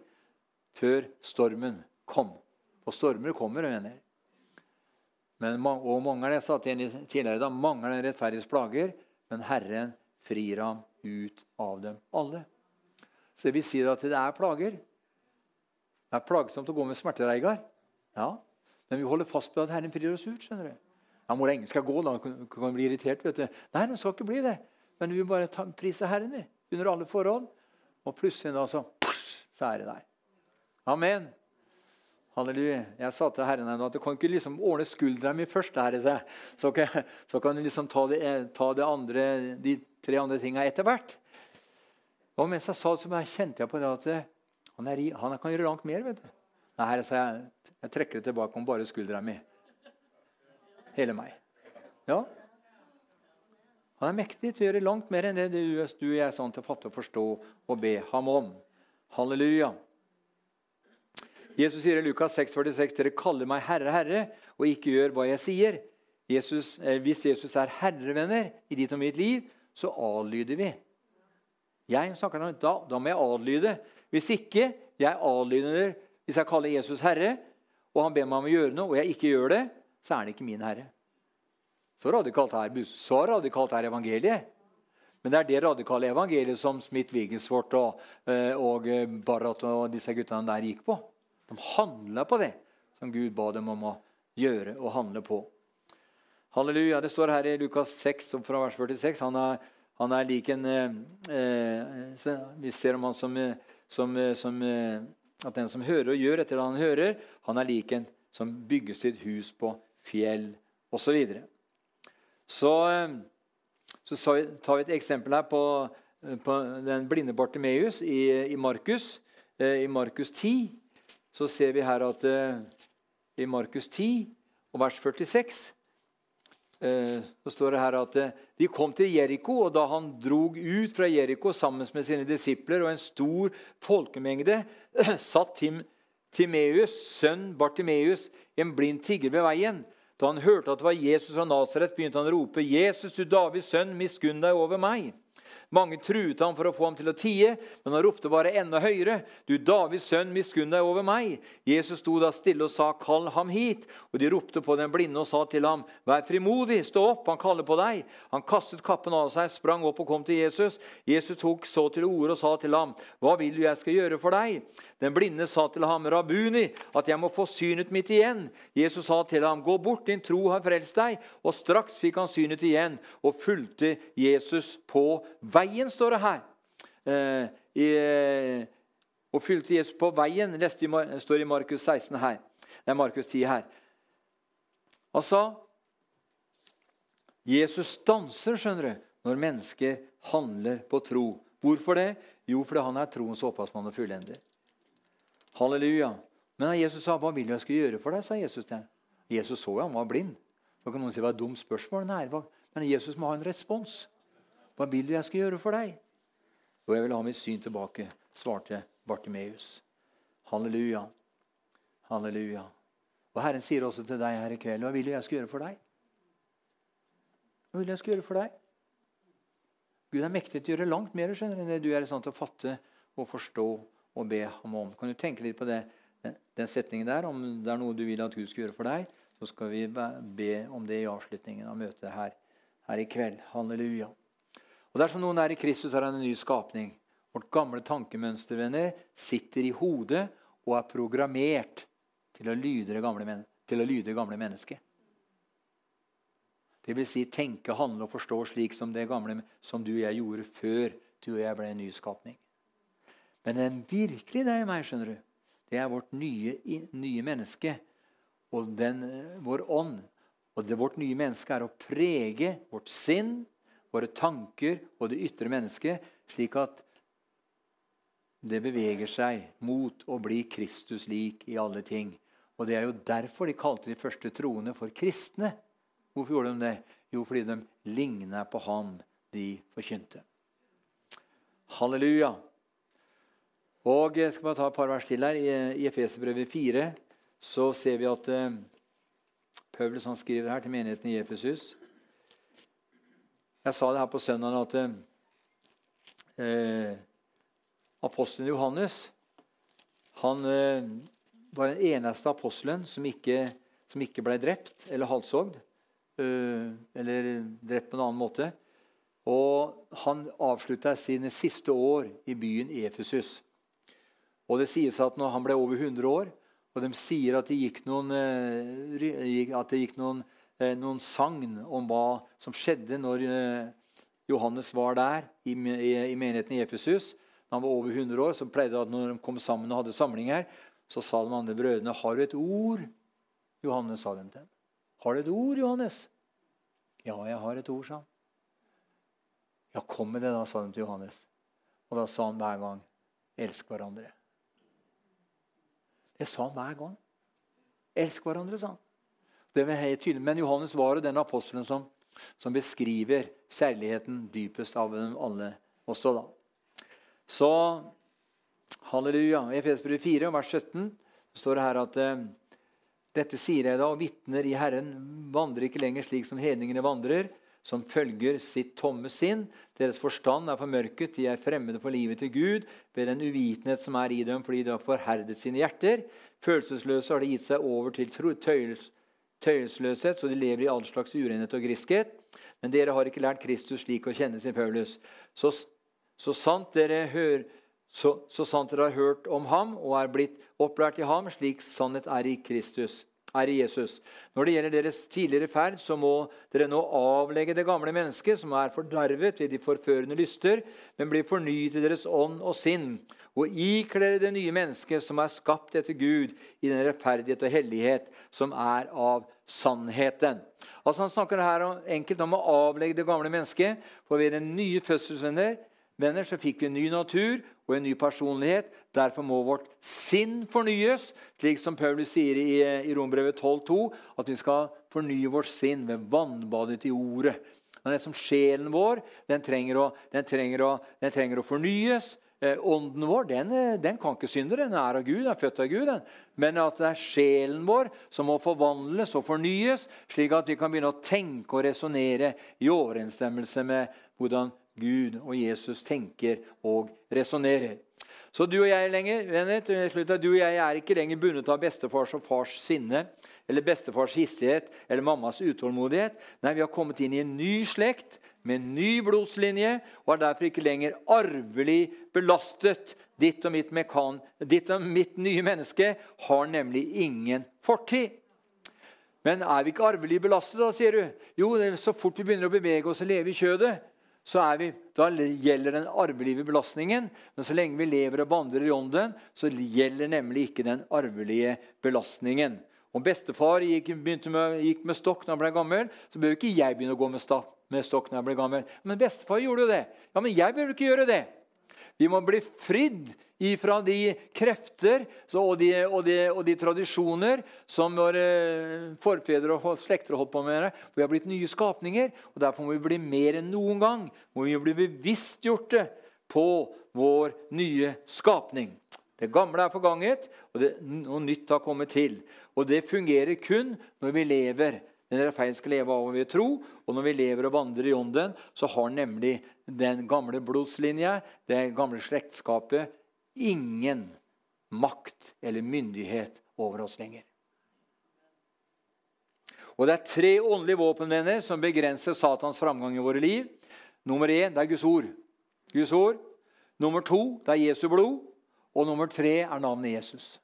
A: før stormen kom? Og stormer kommer, venner. Men, og mange av disse tidligere da, mange av den rettferdiges plager, men Herren frir ham ut av dem alle. Så det vil si at det er plager. Det er plagsomt å gå med smertereigar. Ja, men vi holder fast på at Herren frir oss ut. skjønner du. Ja, Hvor lenge skal gå? da? Kan, kan bli irritert. vet du. Nei, det skal ikke bli det. Men vi vil bare ta, prise Herren vi, under alle forhold. Og plutselig da så, så er det der. Amen. Halleluja. Jeg sa til Herren at du kan ikke liksom ordne skuldra mi først. Herre, så, kan, så kan du liksom ta, det, ta det andre, de tre andre tinga etter hvert. Og mens jeg sa det, så kjente jeg på det at han, er, han kan gjøre langt mer. vet du. Nei, herre, sa jeg, jeg trekker det tilbake om bare skuldra mi. Hele meg. Ja, han er mektig til å gjøre langt mer enn det du, og jeg er sånn til å fatte og forstå og be ham om. Halleluja. Jesus sier i Lukas 6,46.: Dere kaller meg Herre, Herre, og ikke gjør hva jeg sier. Jesus, eh, hvis Jesus er herrevenner i ditt og mitt liv, så adlyder vi. Jeg snakker nå, da, da må jeg adlyde. Hvis ikke jeg adlyder hvis jeg kaller Jesus herre, og han ber meg om å gjøre noe, og jeg ikke gjør det, så er han ikke min herre. Så radikalt er, så radikalt er evangeliet. Men det er det radikale evangeliet som Smith-Wigglesworth og, eh, og eh, Barrat og disse guttene der gikk på. De handla på det som Gud ba dem om å gjøre og handle på. Halleluja. Det står her i Lukas 6 fra vers 46. Han er, han er lik en eh, eh Vi ser om han som, som, som, at den som hører og gjør etter det han hører, han er lik en som bygger sitt hus på fjell osv. Så, eh, så tar vi et eksempel her på, eh, på den blinde Bartimeus i, i, Markus. Eh, I Markus 10 så ser vi her at i Markus 10 og vers 46 så står det her at de kom til Jeriko, og da han drog ut fra Jeriko sammen med sine disipler og en stor folkemengde, [clears throat] satt Tim, Timeus, sønn Bartimeus, en blind tigger ved veien. Da han hørte at det var Jesus fra Nasaret, begynte han å rope, 'Jesus, du Davids sønn, miskunn deg over meg.' Mange truet ham for å få ham til å tie, men han ropte bare enda høyere. Du Davids sønn, miskunn deg over meg. Jesus sto da stille og sa, kall ham hit. Og de ropte på den blinde og sa til ham, vær frimodig, stå opp, han kaller på deg. Han kastet kappen av seg, sprang opp og kom til Jesus. Jesus tok så til orde og sa til ham, hva vil du jeg skal gjøre for deg? Den blinde sa til ham, Rabuni, at jeg må få synet mitt igjen. Jesus sa til ham, gå bort, din tro har frelst deg. Og straks fikk han synet igjen og fulgte Jesus på veien, står det her. Eh, i, og fulgte Jesus på veien, leste i, står i Markus 16 her. Det er Markus 10 her. Altså Jesus stanser skjønner du, når mennesker handler på tro. Hvorfor det? Jo, fordi han er troens opphavsmann og fullender. Halleluja. Men Jesus sa, 'Hva vil jeg skal gjøre for deg?' sa Jesus til Jesus så jo han var blind. Så kan noen si Hva er et dumt spørsmål. Nei, men Jesus må ha en respons. 'Hva vil du jeg skal gjøre for deg?' Og jeg vil ha mitt syn tilbake, svarte Bartimeus. Halleluja. Halleluja. Og Herren sier også til deg her i kveld, 'Hva vil du jeg skal gjøre for deg?' Hva vil jeg skal gjøre for deg? Gud er mektig til å gjøre langt mer skjønner, enn det du er i stand til å fatte og forstå og be ham om. Kan du tenke litt på det, den setningen der? Om det er noe du vil at Gud skal gjøre for deg, så skal vi be om det i avslutningen av møtet her, her i kveld. Halleluja. Og Dersom noen er i Kristus, er han en ny skapning. Vårt gamle tankemønster venner, sitter i hodet og er programmert til å lyde det gamle, til å lyde det gamle mennesket. Det vil si tenke, handle og forstå slik som det gamle som du og jeg gjorde før du og jeg ble en ny skapning. Men den virkelig deg og meg, skjønner du, det er vårt nye, nye menneske og den, vår ånd. Og det, vårt nye menneske er å prege vårt sinn, våre tanker og det ytre mennesket, slik at det beveger seg mot å bli Kristus lik i alle ting. Og Det er jo derfor de kalte de første troende for kristne. Hvorfor gjorde de det? Jo, fordi de ligna på han de forkynte. Halleluja. Og Jeg skal bare ta et par vers til her. I Efeserbrevet 4 så ser vi at uh, Paulus han skriver her til menigheten i Efesus. Jeg sa det her på søndag at eh, apostelen Johannes han eh, var den eneste apostelen som ikke, som ikke ble drept eller halshogd. Eh, eller drept på en annen måte. Og Han avslutta sine siste år i byen Efesus. Og Det sies at når han ble over 100 år, og de sier at det gikk noen, eh, at det gikk noen, noen sagn om hva som skjedde når Johannes var der i, menigheten i Efesus. Da han var over 100 år, så pleide at når de kom sammen og hadde samlinger, så sa de andre brødrene har du et ord. Johannes sa dem til dem. Har du et ord, Johannes? Ja, jeg har et ord, sa han. Ja, kom med det, da, sa de til Johannes. Og da sa han hver gang, elsk hverandre. Det sa han hver gang. Elsk hverandre, sa han. Det var helt tydelig. Men Johannes var jo den apostelen som, som beskriver kjærligheten dypest av dem alle også, da. Så halleluja. I Efesbrevet 4, vers 17 står det her at eh, dette sier jeg da, og vitner i Herren vandrer ikke lenger slik som hedningene vandrer, som følger sitt tomme sinn. Deres forstand er formørket, de er fremmede for livet til Gud ved den uvitenhet som er i dem fordi de har forherdet sine hjerter. Følelsesløse har de gitt seg over til tøyelsløshet, så de lever i all slags urenhet og griskhet. Men dere har ikke lært Kristus slik å kjenne sin Paulus. Så, så sant hører så, så, sant dere har hørt om ham og er blitt opplært i ham, slik sannhet er i Kristus, er Jesus. Når det gjelder deres tidligere ferd, så må dere nå avlegge det gamle mennesket, som er fordervet ved de forførende lyster, men bli fornyet i deres ånd og sinn, og ikle dere det nye mennesket, som er skapt etter Gud, i den rettferdighet og hellighet som er av sannheten. Altså Han snakker her enkelt om å avlegge det gamle mennesket for å være nye fødselsvenner venner, så fikk vi en ny natur og en ny personlighet. Derfor må vårt sinn fornyes, slik som Paulus sier i, i Rombrevet 12,2, at vi skal fornye vårt sinn ved vannbadet i ordet. Det er som Sjelen vår den trenger å, den trenger å, den trenger å fornyes. Eh, ånden vår den, den, kan ikke synde. Den er av Gud, den er født av Gud. Den. Men at det er sjelen vår som må forvandles og fornyes, slik at vi kan begynne å tenke og resonnere i overensstemmelse med hvordan Gud og Jesus tenker og resonnerer. Så du og jeg lenger, venner, du og jeg er ikke lenger bundet av bestefars og fars sinne eller bestefars hissighet eller mammas utålmodighet. Nei, vi har kommet inn i en ny slekt med en ny blodslinje og er derfor ikke lenger arvelig belastet. Ditt og mitt, mekan, ditt og mitt nye menneske har nemlig ingen fortid. Men er vi ikke arvelig belastet, da, sier du? Jo, så fort vi begynner å bevege oss og leve i kjødet, så vi, da gjelder den arvelige belastningen. Men så lenge vi lever og vandrer i ånden, så gjelder nemlig ikke den arvelige belastningen. Om bestefar gikk, med, gikk med stokk når han ble gammel, så bør ikke jeg begynne å gå med, stokk når jeg blir gammel. Men bestefar gjorde jo det. Ja, Men jeg bør ikke gjøre det. Vi må bli fridd ifra de krefter og de, og, de, og de, tradisjoner som våre forfedre og slekter har holdt på med. Vi har blitt nye skapninger, og derfor må vi bli mer enn noen gang må vi bli bevisstgjorte på vår nye skapning. Det gamle er forganget, og det, noe nytt har kommet til. Og det fungerer kun når vi lever den rettferdige skal leve av ved tro. Og når vi lever og vandrer i ånden, så har nemlig den gamle blodslinja, det gamle slektskapet, ingen makt eller myndighet over oss lenger. Og Det er tre åndelige våpenvenner som begrenser Satans framgang i våre liv. Nummer én det er Guds ord. Guds ord. Nummer to det er Jesu blod. Og nummer tre er navnet Jesus.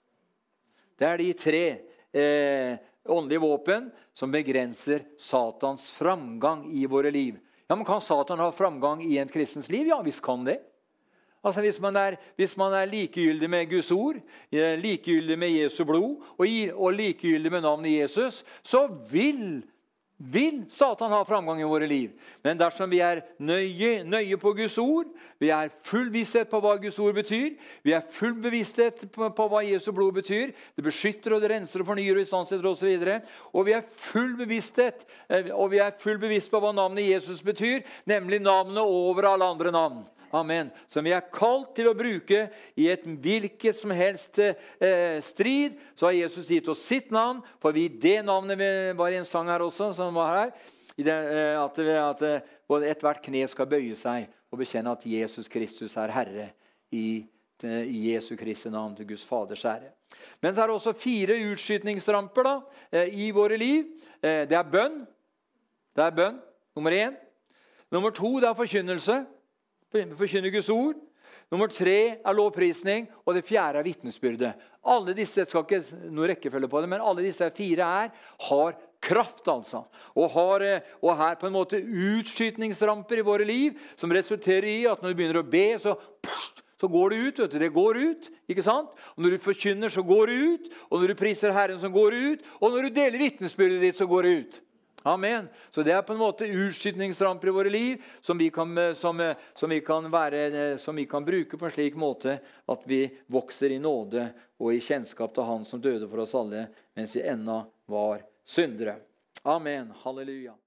A: Det er de tre eh, åndelige våpen som begrenser Satans framgang i våre liv. Ja, men Kan Satan ha framgang i en kristens liv? Ja, visst kan det. Altså Hvis man er, hvis man er likegyldig med Guds ord, likegyldig med Jesu blod og, og likegyldig med navnet Jesus, så vil vil Satan ha framgang i våre liv. Men dersom vi er nøye, nøye, på Guds ord, vi er full visshet på hva Guds ord betyr, vi er full bevissthet på, på hva Jesu blod betyr Det beskytter og det renser og fornyer og istandsetter osv. Og, og vi er full bevissthet eh, og vi er full bevisst på hva navnet Jesus betyr, nemlig navnet over alle andre navn. Amen. Som vi er kalt til å bruke i et hvilket som helst eh, strid. Så har Jesus gitt oss sitt navn, for vi det navnet var i en sang her også. som var her, det, eh, At, at eh, ethvert kne skal bøye seg og bekjenne at Jesus Kristus er Herre i, i Jesu Kristi navn til Guds Faders ære. Men så er det også fire utskytningsramper da, eh, i våre liv. Eh, det er bønn. Det er bønn, nummer én. Nummer to det er forkynnelse forkynne Guds ord. Nummer tre er lovprisning, og det fjerde er vitnesbyrdet. Alle disse jeg skal ikke noe rekkefølge på det, men alle disse fire her har kraft. altså. Og har eh, og her på en måte utskytningsramper i våre liv som resulterer i at når du begynner å be, så, så går det ut. vet du, Det går ut. ikke sant? Og Når du forkynner, så går det ut. Og når du priser Herren, så går det ut. Og når du deler vitnesbyrdet ditt, så går det ut. Amen. Så det er på en måte utskytningsramper i våre liv som vi, kan, eh, som, eh, som, vi være, eh, som vi, kan, bruke på en slik måte at vi vokser i nåde og i kjennskap til Han som døde for oss alle mens vi ennå var syndere. Amen. Halleluja.